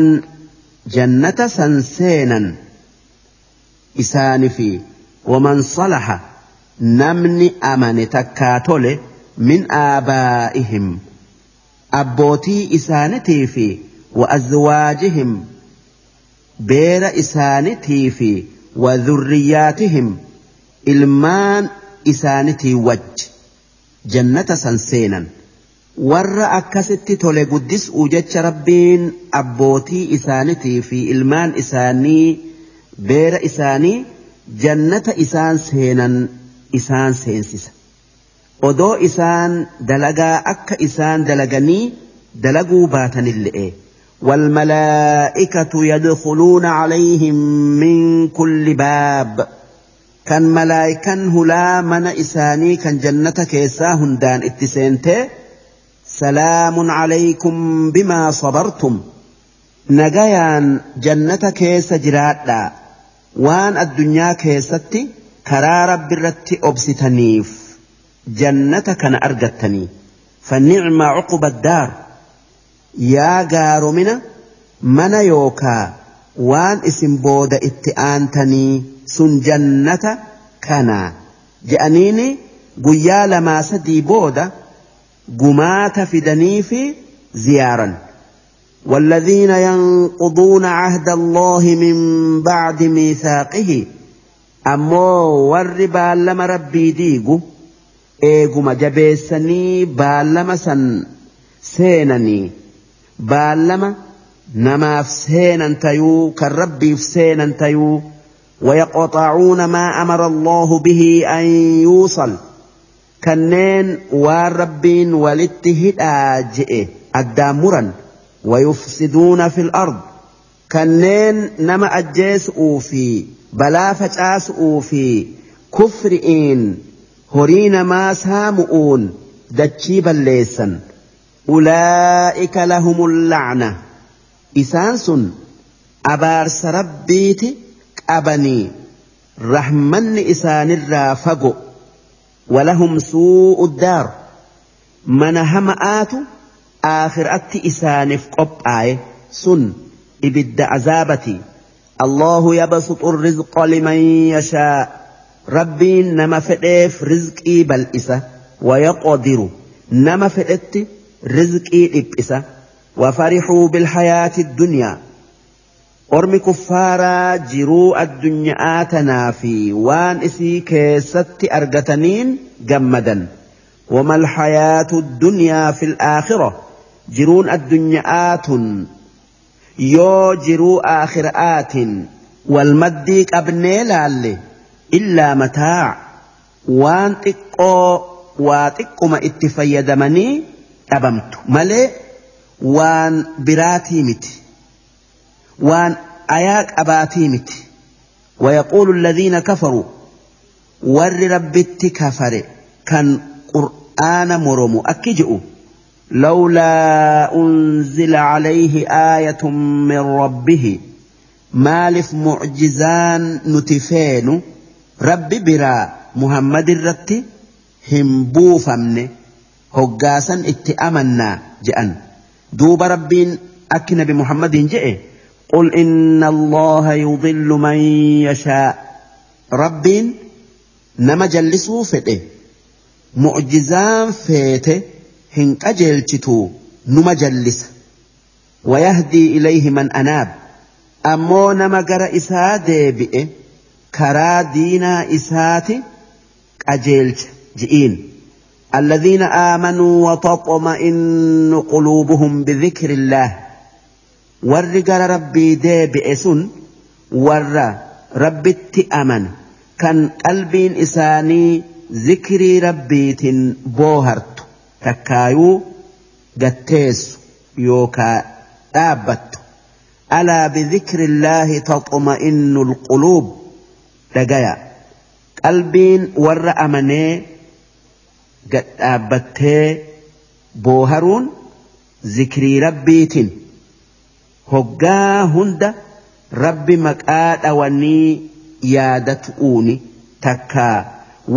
jannata san seenan isaani fi waman salaha namni amane takkaa tole min aabaa'ihim abbootii isaanitii fi وأزواجهم beera isaanitii fi wadhurriyyaatihim ilmaan isaanitii wajji jannata san seenan warra akkasitti tole guddis'uu jecha rabbiin abbootii isaanitii fi ilmaan isaanii beera isaanii jannata isaan seenan isaan seensisa odoo isaan dalagaa akka isaan dalaganii dalaguu baatanille'e والملائكة يدخلون عليهم من كل باب كان ملائكا هلا من إساني كان جنة كيسا هندان اتسينتي سلام عليكم بما صبرتم نجيان جنة كيس جرادا وان الدنيا كيستي كرا رب الرت أبستنيف جنة كان أرجتني فالنعم عقب الدار يا جارمنا من يوكا وان اسم بود اتآنتني سن جنة كنا جأنيني قيا لما سدي بودا قمات فدني في زيارا والذين ينقضون عهد الله من بعد ميثاقه أمو ور بالما ربي ديقو jabeessanii baallama san seenanii baallama namaaf seenan tayuu kan rabbiif seenan tayuu ويقطعون ما أمر الله به أن يوصل. كنين والربين والاتهد الدامرا ويفسدون في الأرض. كنين نما أجيس في بلا فجاس في كفرئين horii namaa saamu'uun dachii balleessan ulaa'ika lahumul lacna isaan sun abaarsa أبني رحمن إسان الرافق ولهم سوء الدار من هم آتو آخر أت إسان فقب آي سن إبد عذابتي الله يبسط الرزق لمن يشاء ربي نما فئف رزقي بل إسا ويقدر نما فئت رزقي إب إسا وفرحوا بالحياة الدنيا ormi kuffaaraa jiruu addunyaa tanaa fi waan isii keessatti argataniin gammadan. وما الحياة الدنيا في الآخرة جرون الدنيا تن يو جرو آخرآت والمديك أبني لالي إلا متاع وان تقو واتقما اتفيدمني أبمت ملي وان براتي متي وان آياك أباتي متي ويقول الذين كفروا ور ربت كفر كان قرآن مرمو أكجئوا لولا أنزل عليه آية من ربه. مالف معجزان نتفين رب برا محمد الرتي هم بوفمن هقاسا اتأمنا جأن دوب ربين أكن بمحمد جئ. قل إن الله يضل من يشاء. ربين نما جلسوا فته معجزان فيته هن أجلتو نما جلس. ويهدي إليه من أناب. أمو نما قرأ إسا ديبئ. كرا دينا إساتي أجلت جئين. الذين آمنوا وتطمئن قلوبهم بذكر الله. ور ربي ديبئ سن ور ربي أمن كان قلبين إساني ذكري ربيت بوهرت تكايو قتيس يوكا آبت ألا بذكر الله تطمئن القلوب دقيا قلبين ور أمني قد آبتي بوهرون ذكري ربيت hoggaa hunda rabbi maqaa dhawanii yaadatu'uuni takkaa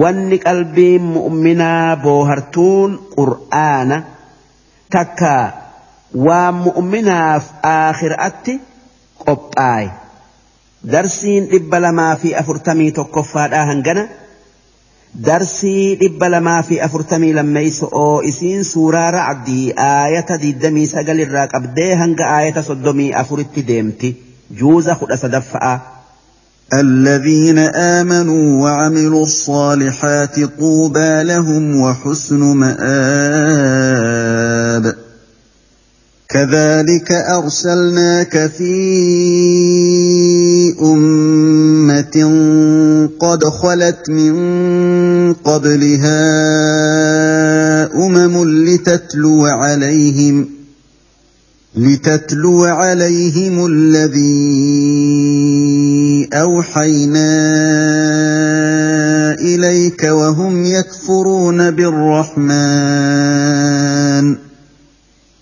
wanni qalbiin mu'minaa boohartuun qur'aana takkaa waan mu'minaaf aakhiraatti qophaaye darsiin dhibba lamaa fi afurtamii tokkoffaadhaa hangana. Darsii dhibba lamaa fi afurtamii lammeeyso'oo isiin suuraa racdii aayata diddamii sagalirraa qabdee hanga aayata soddomii afuritti deemti juuza kudha sadaffa'a. الذين آمنوا وعملوا الصالحات طوبى لهم وحسن مآب كذلك أرسلناك في أمة قد خلت من قبلها أمم لتتلو عليهم لتتلو عليهم الذين أوحينا إليك وهم يكفرون بالرحمن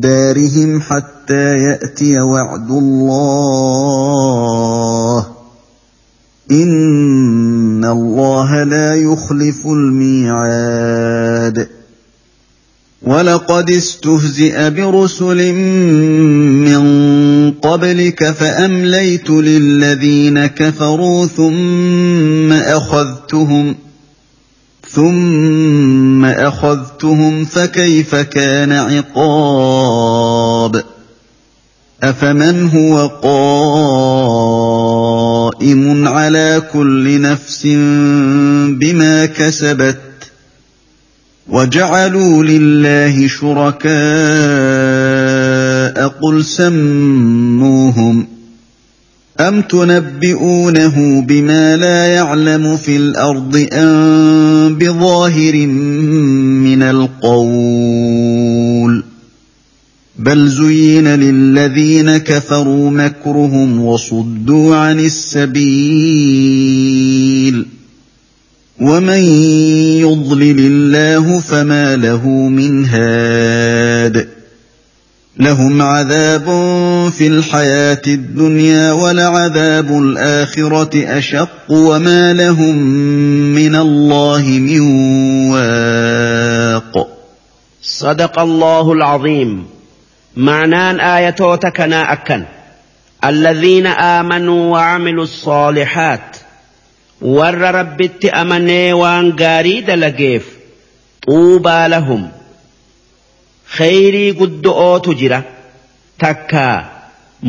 دارهم حتى يأتي وعد الله. إن الله لا يخلف الميعاد. ولقد استهزئ برسل من قبلك فأمليت للذين كفروا ثم أخذتهم ثم أخذتهم فكيف كان عقاب؟ أفمن هو قائم على كل نفس بما كسبت؟ وجعلوا لله شركاء قل سموهم. أم تنبئونه بما لا يعلم في الأرض أم بظاهر من القول. بل زين للذين كفروا مكرهم وصدوا عن السبيل. ومن يضلل الله فما له من هاد. لهم عذاب في الحياة الدنيا ولعذاب الآخرة أشق وما لهم من الله من واق. صدق الله العظيم. معنان آياتوتكنا أكن الذين آمنوا وعملوا الصالحات. ور ربت أمني وان قاريد لقيف طوبى لهم. Khayrii guddo'ootu jira. Takka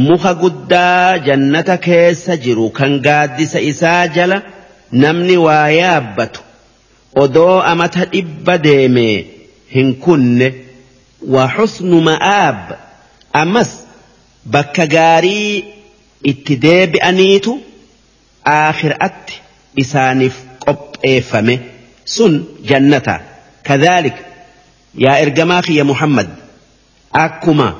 muka guddaa jannata keessa jiru kan gaaddisa isaa jala namni waa yaabbatu. Odoo amata dhibba deemee hin kunne. Waa xusnu ma'aab. Ammas bakka gaarii itti deebi'aniitu aakhiraatti isaaniif qopheeffame sun jannata. Kadhaalika يا إرجماخي يا محمد أكما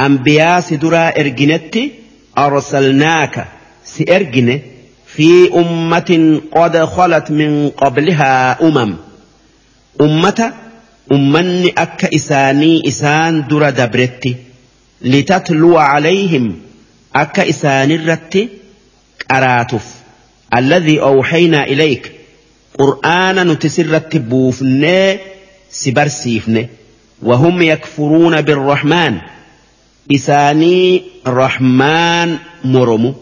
أنبياء سدرا إرجنتي أرسلناك سيرجن في أمة قد خلت من قبلها أمم أمة أمني أك إساني إسان درا دبرتي لتتلو عليهم أك إساني الرتي أراتف الذي أوحينا إليك قرآن نتسر التبوفنه سبرسيفن وهم يكفرون بالرحمن إساني رحمن مرمو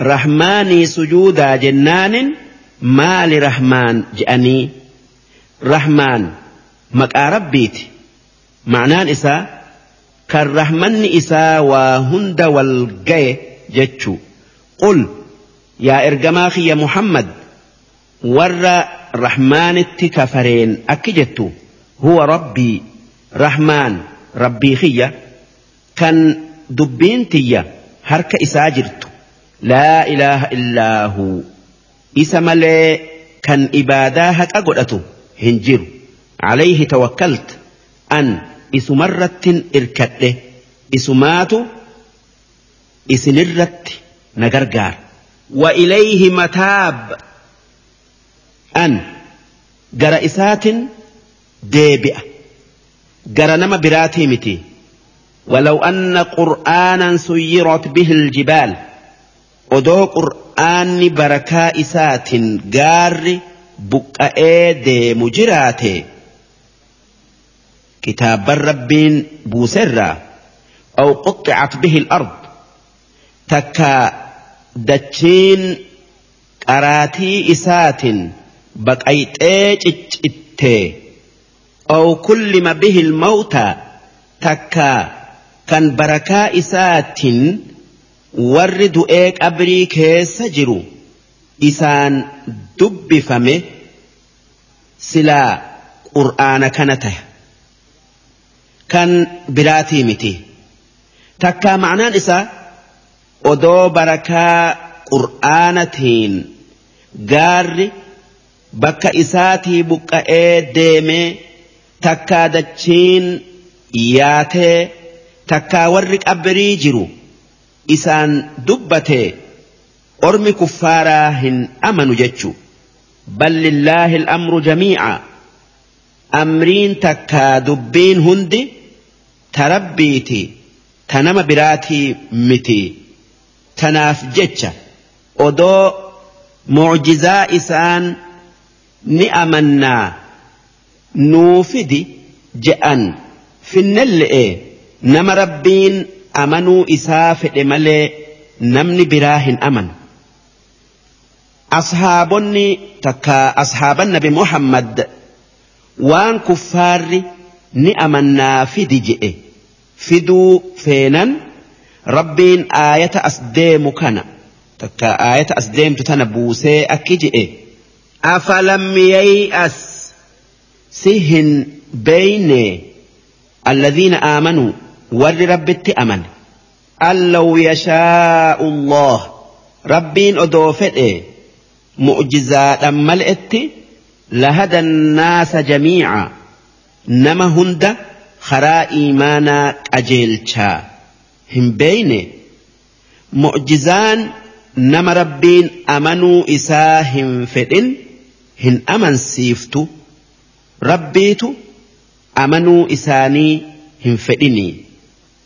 رحماني سجودا جنان ما لرحمن جأني رحمن مكارب بيت معنان إسا كالرحمن إسا وهند والقي جتشو قل يا إرجماخي يا محمد ور الرحمن التكفرين أكجت هو ربي. رحمن. ربي خيا. كان دبينتي هرك إساجرت لا إله إلا هو. إسمال كان إباداها أقلته هنجر عليه توكلت. أن إسمرت إركته إسمات إسنرت نغرغار وإليه متاب. An gara isaatin deebi'a gara nama biraatii miti ولو أن قرآنا سيرت به الجبال odoo qur'aanni barakaa isaatiin gaarri buqqa'ee deemu jiraate kitaabban rabbiin buuserraa aw quxxicat bihi al-ard takka dachiin qaraatii isaatiin baqayxee ciccittee. Aw kullima bihi al-mawtaa takka kan barakaa isaatiin warri du'ee qabrii keessa jiru isaan dubbifame silaa qur'aana kana tahe kan biraatii miti. Takkaa ma'anaan isaa odoo barakaa qur'aanatiin gaarri bakka isaatii buqqa'ee deemee takkaa dachiin yaatee takkaa warri qabrii jiru. isaan dubbatee ormi kuffaaraa hin amanu jechu al'amru jamiica amriin takkaa dubbiin hundi ta rabbiiti ta nama biraatii miti tanaaf jecha odoo mucjizaa isaan ni amannaa nuufidi je'an finnelle'e nama rabbiin amanuu isaa fedhe malee namni biraa hin amanu. Ashaabonni takka ashaaban nabi Muhammad waan kuffaarri ni amannaa fidi je'e fiduu feenan rabbiin aayata as deemu kana takka aayata as deemtu tana buusee akki je'e. Yay'as si hin beeyne alladhiina aamanuu warri rabbitti amane أن لو يشاء الله. ربين أدوفت معجزات ملئت لهدى الناس جميعا. نما هند خرا إيمانا أجيلشا هم بين. معجزان نما ربين أمنوا إساهم فدن. هن أمن سيفتو ربيتو أمنوا إساني هم فدني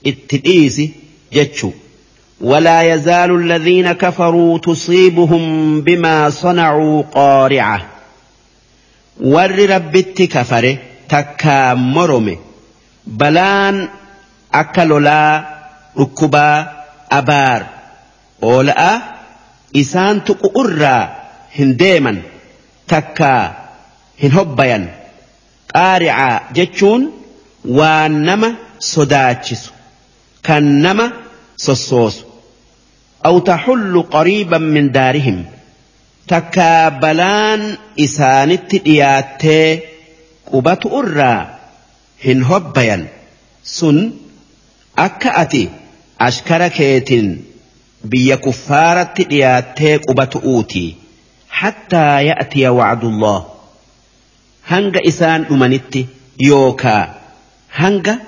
اتدئيسي جتشو ولا يزال الذين كفروا تصيبهم بما صنعوا قارعة ور ربت كفره تكا مرمي بلان أكلولا ركبا أبار أولا إسان تقرى هنديما takkaa hin hobbayan. Qaari'aa jechuun waan nama sodaachisu kan nama sossoosu. Aw taxullu qariiban min daarihim. Takkaa balaan isaanitti dhiyaattee qubatu irraa hin hobbayan. Sun akka ati ashkara keetiin biyya kuffaaratti dhiyaattee qubatu uutii. حتى يأتي وعد الله. هنگا إسان أمانت يوكا. هنگا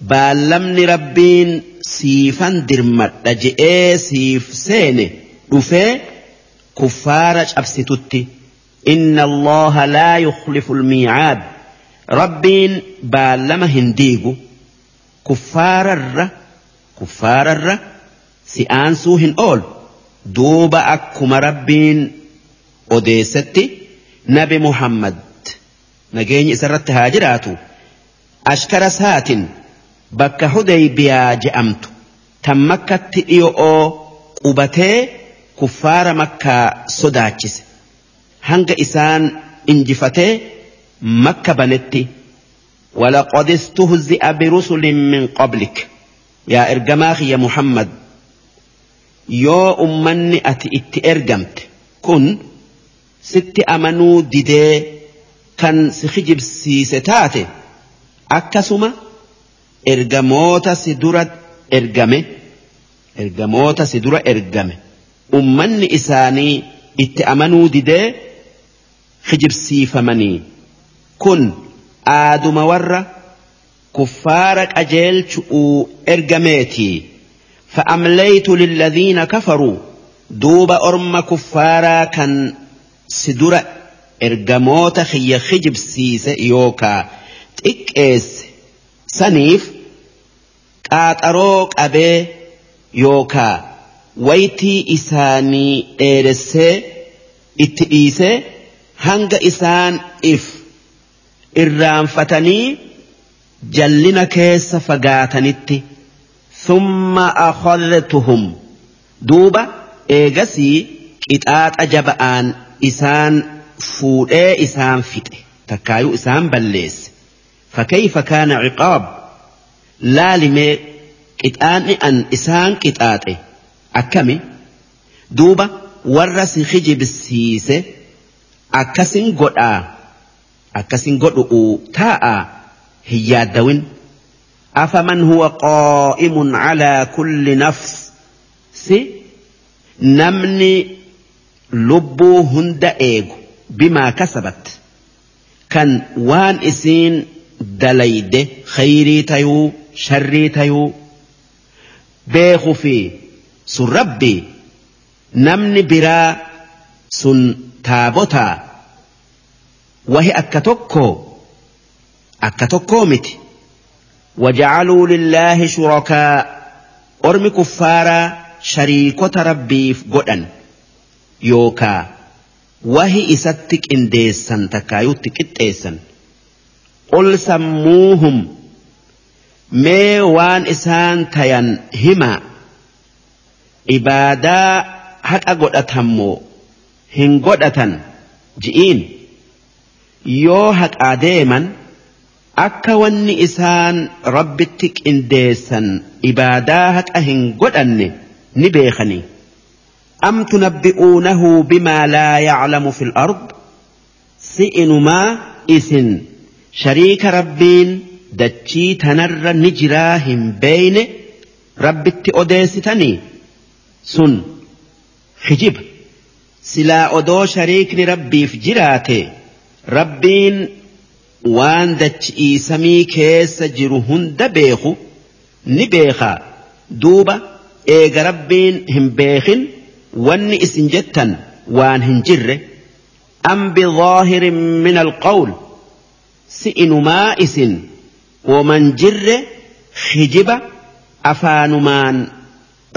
بالمن ربين سيفا درمت. لجئي سيف سين رفي كفارج أبسطت إن الله لا يخلف الميعاد. ربين بالما هنديغ كفار الر كفار الر سيانسو هن أول. دوب أكما ربين odeessatti nabi muhammad nageenyi isarratti haa jiraatu ashkara saatin bakka hudaybiyaa je'amtu tan makkatti dhiyo'oo qubatee kuffaara makkaa sodaachise hanga isaan injifatee makka banetti ولقد استهزئ برسل من قبلك يا إرجماخ يا محمد يو أمني أتي إت إرجمت كن ست أمنوا ديدي كان سخجب سيستاتي أكسما ergamoota si dura ergame ergamoota si dura ergame ummanni isaanii itti amanuu didee hijibsiifamanii kun aaduma warra kuffaara qajeelchu'uu ergameetii فأمليت للذين كفروا دوب أرم كفارا كان سدرة إرجموت خي خجب سيس يوكا تكيس saniif qaaxaroo qabee yookaa waytii isaanii dheeressee itti dhiisee hanga isaan if irraanfatanii jallina keessa fagaatanitti thumma akhadtuhum duuba eegasii qixaaxa jaba'aan isaan fuudhee isaan fixe. Takkaayuu isaan balleesse. فكيف كان عقاب لا لمي قطان أن إسان قطاته أكمي دوبا ورس خجب السيسة أكسن قدآ أكسن قدؤ تاء هي الدوين أفمن هو قائم على كل نفس سي لبو هند إيغو بما كسبت كان وان إسين dalayde khayrii tayuu sharrii tayuu beekuu fi sun rabbi namni biraa sun taabotaa wahi akka tokkoo akka tokkoo miti وجعلوا لله شركاء أرمي كفارا شريكة ربي قدن yookaa wahi isatti qindeessan takkaayutti qixxeessan. Qul sammuuhum mee waan isaan tayan himaa ibaadaa haqa godhatamoo hin godhatan? Ji'iin. Yoo haqaa deeman akka wanni isaan rabbitti qindeessan ibaadaa haqa hin godhanne ni beekanii. Am tunabbi'uunahu bimaa laa yaclamu fi lard si'inumaa isin shariika rabbiin dachii tanarra ni jiraa hin beeyne rabbitti odeessitanii sun hijiba silaa odoo shariikni rabbiif jiraate rabbiin waan dachi'ii samii keessa jiru hunda beeku ni beekaa rabbiin hin beekin wanni isin jettan waan hin jirre am bidhaahirin min alqawl si inumaa isin woman jirre hijiba afaanumaan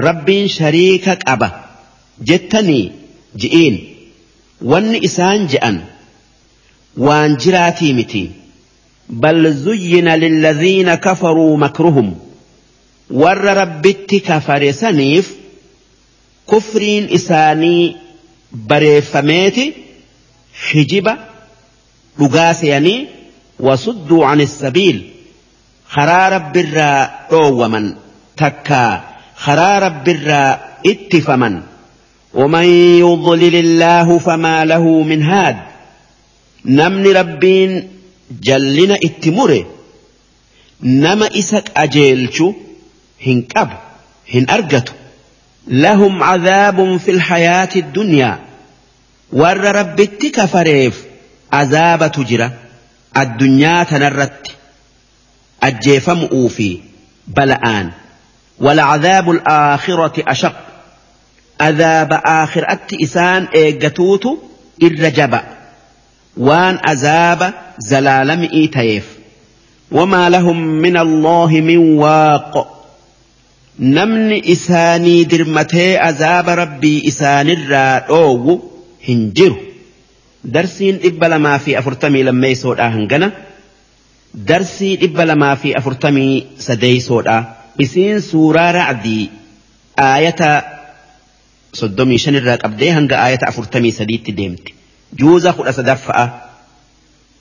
rabbiin shariika qaba jettanii ji'iin wanni isaan je'an waan jiraatii miti bal zuyyina lilladhiina kafaruu makruhum warra rabbitti kafare saniif كفرين إساني بريفاميتي حجبة رقاسياني وصدوا عن السبيل خرار برا أوما تكا خرار برا اتفما ومن يضلل الله فما له من هاد نمن ربين جلنا اتموري نما إسك أجيلشو هنكب هن أرجتو لهم عذاب في الحياة الدنيا. ور رب التكفريف عذاب تجرى الدنيا تنرت. أجيف مؤوفي بلآن. ولعذاب الآخرة أشق. عذاب آخر أت إسان إيجتوت إرجب وان عذاب زلال مئتيف وما لهم من الله من واق. Namni isaanii dirmatee azaaba rabbii isaanirraa dhoowwu hin jiru darsiin dhibba lamaa fi afurtamii lammeeysoodhaa hangana darsii dhibba lamaa fi afurtamii sadeeysoodhaa isiin suuraa ra'dii aayata soddomii shan irraa qabdee hanga aayata afurtamii sadiitti deemti juuza kudha sadaffa'a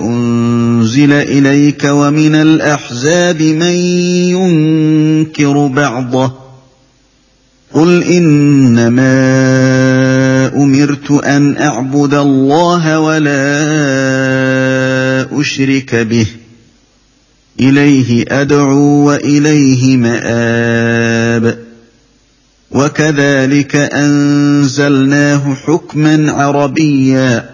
أنزل إليك ومن الأحزاب من ينكر بعضه قل إنما أمرت أن أعبد الله ولا أشرك به إليه أدعو وإليه مآب وكذلك أنزلناه حكما عربيا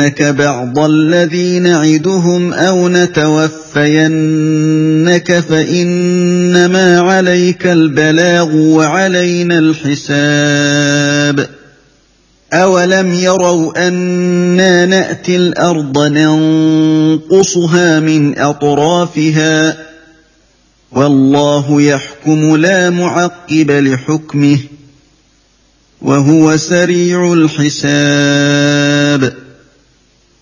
نرينك بعض الذي نعدهم أو نتوفينك فإنما عليك البلاغ وعلينا الحساب. أولم يروا أنا نأتي الأرض ننقصها من أطرافها؟ والله يحكم لا معقب لحكمه وهو سريع الحساب.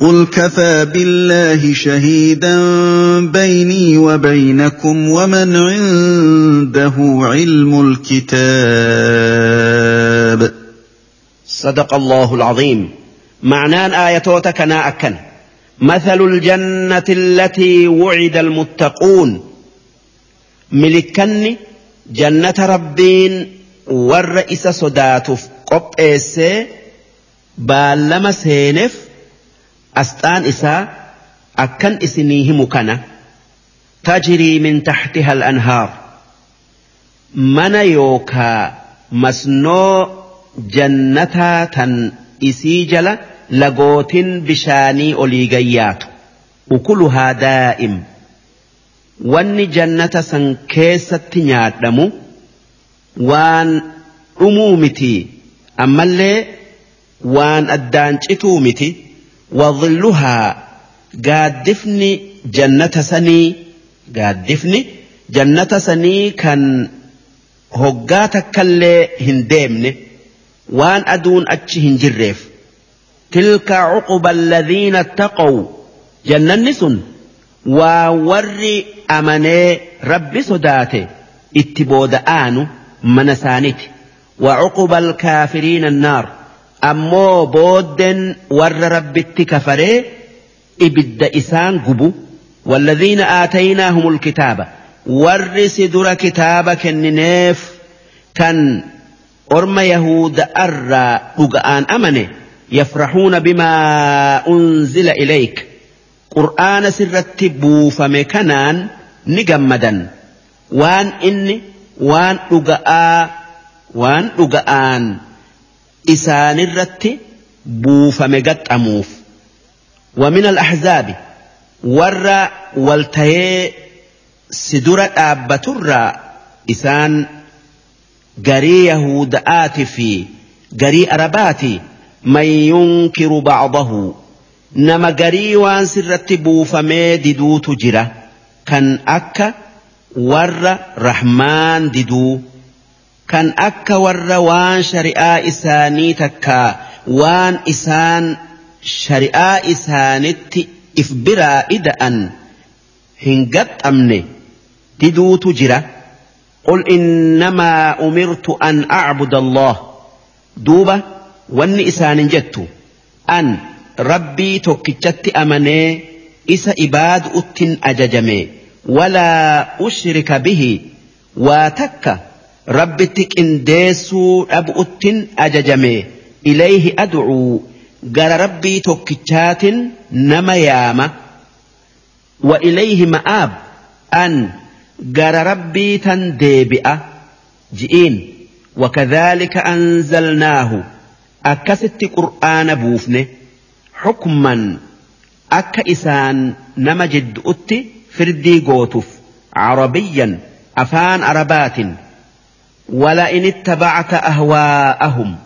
قل كفى بالله شهيدا بيني وبينكم ومن عنده علم الكتاب. صدق الله العظيم. معنان آياتوتك أكن. مثل الجنة التي وعد المتقون. ملكني جنة ربين والرئيس صداتف قب إيسي. بالما سينف asxaan isaa akkan isinii himu kana tajrii min taxtiha al-anhaar mana yookaa masnoo jannataa tan isii jala lagootin bishaanii olii gayyaatu ukuluhaa daa'im wanni jannata san keessatti nyaadhamu waan dhumuu miti ammallee waan addaan cituu miti وظلها قادفني جنة سني قادفني جنة سني كان هقاتك كاللي هنديمني وان أدون أتش هنجرف تلك عقب الذين اتقوا جنة نسن ووري أمني رب صداتي. اتبود آنو منسانتي وعقب الكافرين النار. Ammoo booddeen warra rabbitti kafaree ibidda isaan gubu. والذين آتيناهم الكتاب ورس در كتاب كننيف كان أرم يهود أرى أقآن أمنه يفرحون بما أنزل إليك قرآن سرت بوفم كنان نجمدا وان إني وان أقآ وان أقآن isaanirratti buufame gaxxamuuf. ومن الأحزاب ورّا والتهي سدرة أبترّا إسان قري يهودآت في قري أرباتي من ينكر بعضه نما قري وان سرت بوفمي ددو تجرة كان أكا ور رحمن ددو kan akka warra waan shari'aa isaanii takkaa waan isaan shari'aa isaanitti if biraa ida'an hin gaxxamne diduutu jira قل إنما أمرت أن أعبد الله دوبة واني إسان جدت أن ربي توكجت أمني إسا إباد أتن أججمي ولا أشرك به واتك rabbitti qindeessuu dhab'uttin ajajame ilayhi ad'uu gara rabbii tokkichaatin nama yaama wa ilayhi ma'aab an gara rabbii tan deebi'a ji'iin وكذلك أنزلناه أكست قرآن بوفنه حكما أك إسان نمجد أتي فردي قوتف عربيا أفان عربات ولئن اتبعت أهواءهم.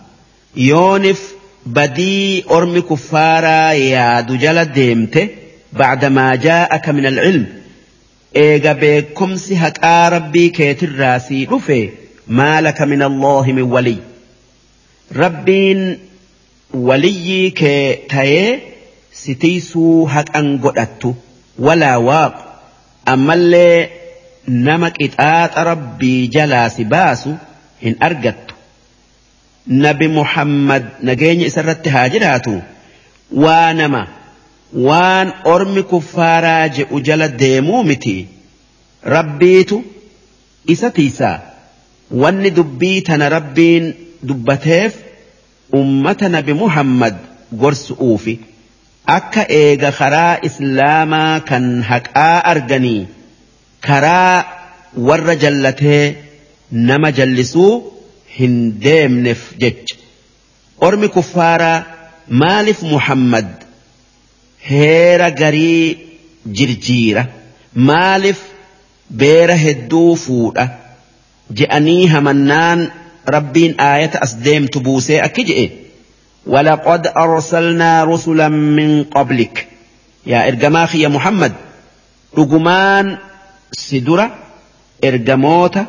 يونف بدي أرمي كفارا يا دجل ديمته بعدما جاءك من العلم. إيغا بكم سهك ربي كيت الراسي رفي. ما لك من الله من ولي. ربين ولي كي ستيسو هك أنقلت ولا واق. أما اللي nama qixaaxa rabbii jalaa si baasu hin argattu. Nabi muhammad nageenya isarratti haa jiraatu. Waa nama waan ormi kuffaaraa je'u jala deemuu miti. Rabbiitu isa tiisaa wanni dubbii tana rabbiin dubbateef ummata nabi muhammad gorsu'uufi akka eega karaa islaamaa kan haqaa arganii karaa warra jallatee nama jallisuu hin deemneef jecha ormi kuffaaraa maaliif muhammad heera garii jirjiira maaliif beera hedduu fuudha je'anii hamannaan rabbiin aayata as deemtu buusee akki je'e ولقد أرسلنا رسلا من قبلك يا إرجماخي يا محمد رجمان si dura ergamoota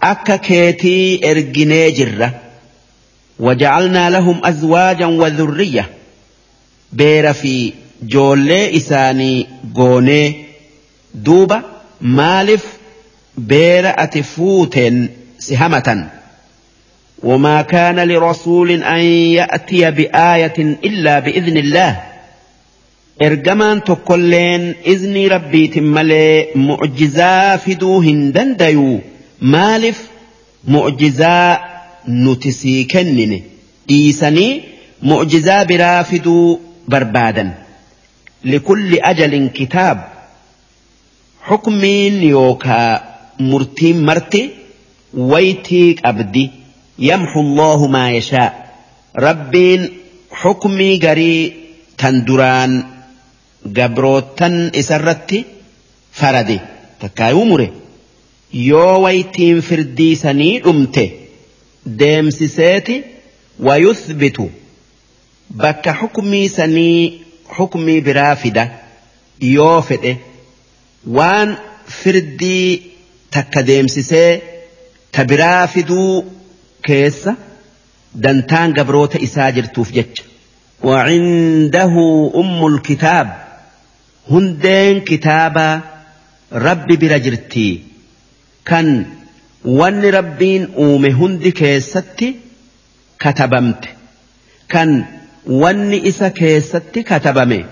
akka keetii erginee jirra وجعلنا لهم أزواجا وذرية beera fi joollee isaanii goonee duuba maaliif beera ati fuuteen si hamatan وما كان لرسول أن يأتي بآية إلا بإذن الله ergamaan tokkolleen iznii rabbiitin malee mucjizaa fiduu hin dandayu maaliif mucjizaa nuti sii kennine dhiisanii mucjizaa biraa fiduu barbaadan likulli ajalin kitaab xukmiin yookaa murtiin marti waytii qabdi yamxu allahu maa yashaa rabbiin xukmii garii tan duraan gabrootan isarratti farade takkaayuu mure yoo waytiin firdiisanii dhumte deemsiseeti wayuthbitu bakka xukmii sanii xukmii biraa fida yoo fedhe waan firdii takka deemsisee ta biraa fiduu keessa dantaan gabroota isaa jirtuuf jecha. وعنده أم الكتاب كتابا رب برجرتي كان ون ربين أوم هند كيستي كتبمت كان ون إسا كيستي كتبمي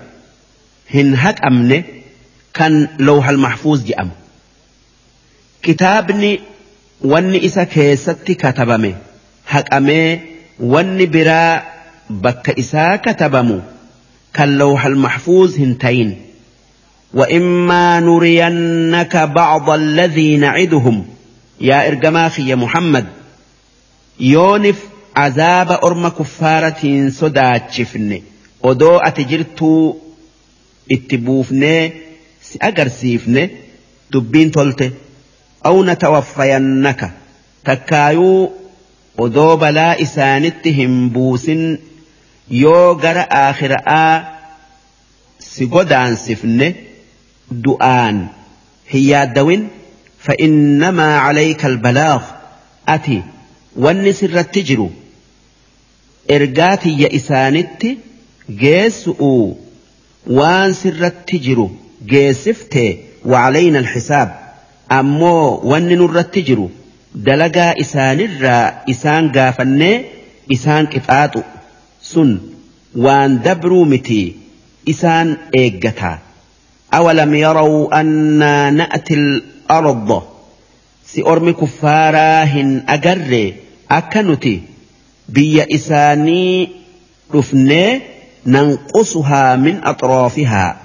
هن هك أمني كان لوح المحفوظ جأم كتابني ون إسا كيستي كتبمي هك أمي ون برا bakka isaa katabamu kan lawhal mahfuuz hin tayin وإما نرينك بعض الذي نعدهم. يا إرجما يا محمد. يونف عذاب أرم كفارة صدات شفن ودو أتجرتو اتبوفن سأجرسيفن دبين تلت أو نتوفينك. تكايو ودو بلا إسانتهم بوسن. yoo gara aakhiraa si godaansifne دؤان. هي دوين فإنما عليك البلاغ. أتي والنس التجر إرقاتي يئسانت جيسؤ. وانس التجر جيسفت وعلينا الحساب. أمو ونن التجر دلقا إسان الرا إسان قافن إسان كفاتو سن وان دبرو متي إسان إيقتات أولم يروا أنا نأتي الأرض؟ سيأرمي كفارا هن أجر أكنتي بي إساني رفني ننقصها من أطرافها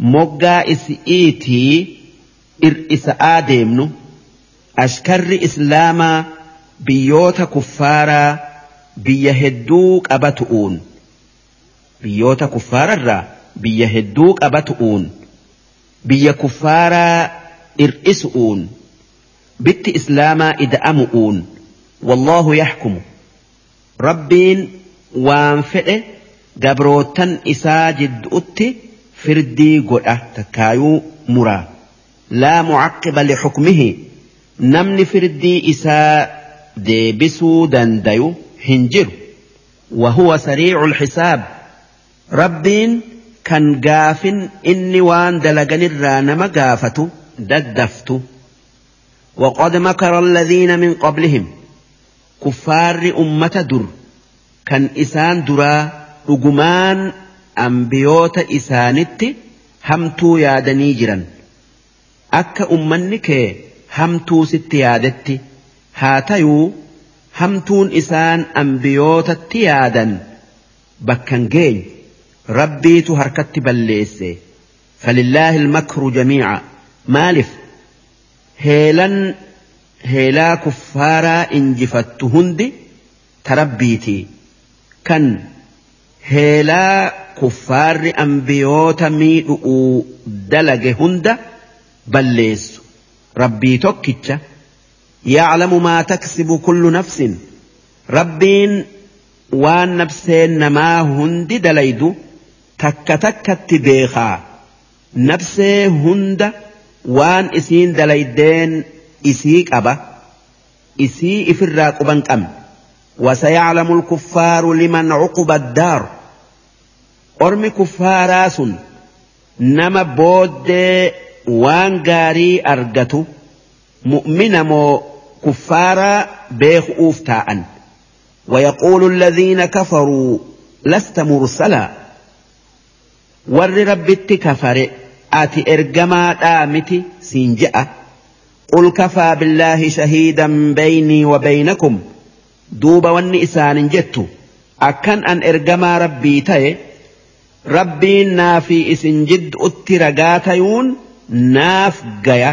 مقا إسئيتي إر إس آدمن أشكر إسلاما بيوت كفارا بيهدوك أبتؤون بيوت كفار الرَّ biyya hedduu qabatu'uun biyya kuffaaraa ir'isu'uun bitti islaamaa ida'amu'uun wallahu yaxkumu rabbiin waan fedhe gabrootan isaa jidduutti firdii godha takkaayuu muraa laa mucaqqiba lixukmihi namni firdii isaa deebisuu dandayu هنجر وهو سريع الحساب ربين كان قاف إني وان دلقن الرانم قافة ددفت وقد مكر الذين من قبلهم. كفار أمة در. كان إسان درا رجمان أنبيوت إسانت همتو يادني جرا أك أمنك همتو ست يادت. هاتيو hamtuun isaan ambiyootatti yaadan bakkan geeny rabbiitu harkatti balleesse. Falillaahi ilmakru jamiica. Maaliif heelan heelaa kuffaaraa injifattu hundi ta rabbiitii kan heelaa kuffaarri ambiyoota miidhu'uu dalage hunda balleessu. Rabbii tokkicha yaclamu maa taksibu kullu nafsin. Rabbiin waan nafseen namaa hundi dalaydu تك تك تبيخا نفسي هند وان اسين دليدين اسيك أبا اسي افراق قبن أم وسيعلم الكفار لمن عقب الدار kuffaaraa sun nama booddee waan gaarii argatu mu'mina moo kuffaaraa beeku'uuf taa'an? ويقول الذين كفروا لست مرسلا warri rabbitti kafare ati ergamaadhaa miti siin je'a qul kafaa billaahi shahiidan baynii wa baynakum. Duuba wanni isaanin jettu. Akkan an ergamaa rabbii ta'e rabbiin naafii isin jidduutti ragaa tayuun naaf gaya.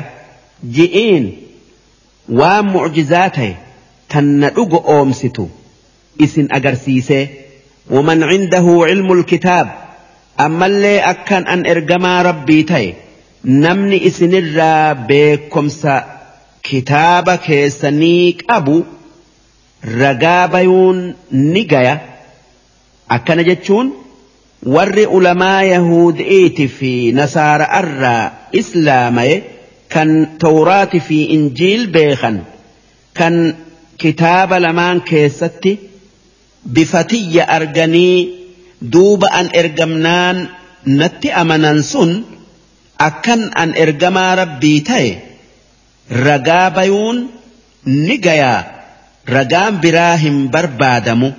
Ji'iin waan mucjizaa ta'e tan na dhugo oomsitu. Isin agarsiise waman cindahu cilmu lkitaab ammallee akkan an ergamaa rabbii ta'e namni isinirraa beekomsa kitaaba keessanii qabu ragaa bayuun ni gaya. Akkana jechuun warri ulamaa yahudi'iiti fi nasaara'arraa islaamaye kan tawraati fi injiil beekan kan kitaaba lamaan keessatti bifatiyya arganii duuba an ergamnaan natti amanan sun akkan an ergamaa rabbii ta'e ragaa bayuun ni gayaa ragaan biraa hin barbaadamu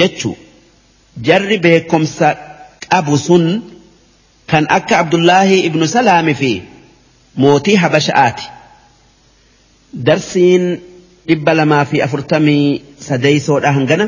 jechu jarri beekomsa qabu sun kan akka Abdullaahi ibnu Salaami fi mootii Habasha'aati. Darsiin dhibba lamaa fi afurtamii sadeeysoodha hangana.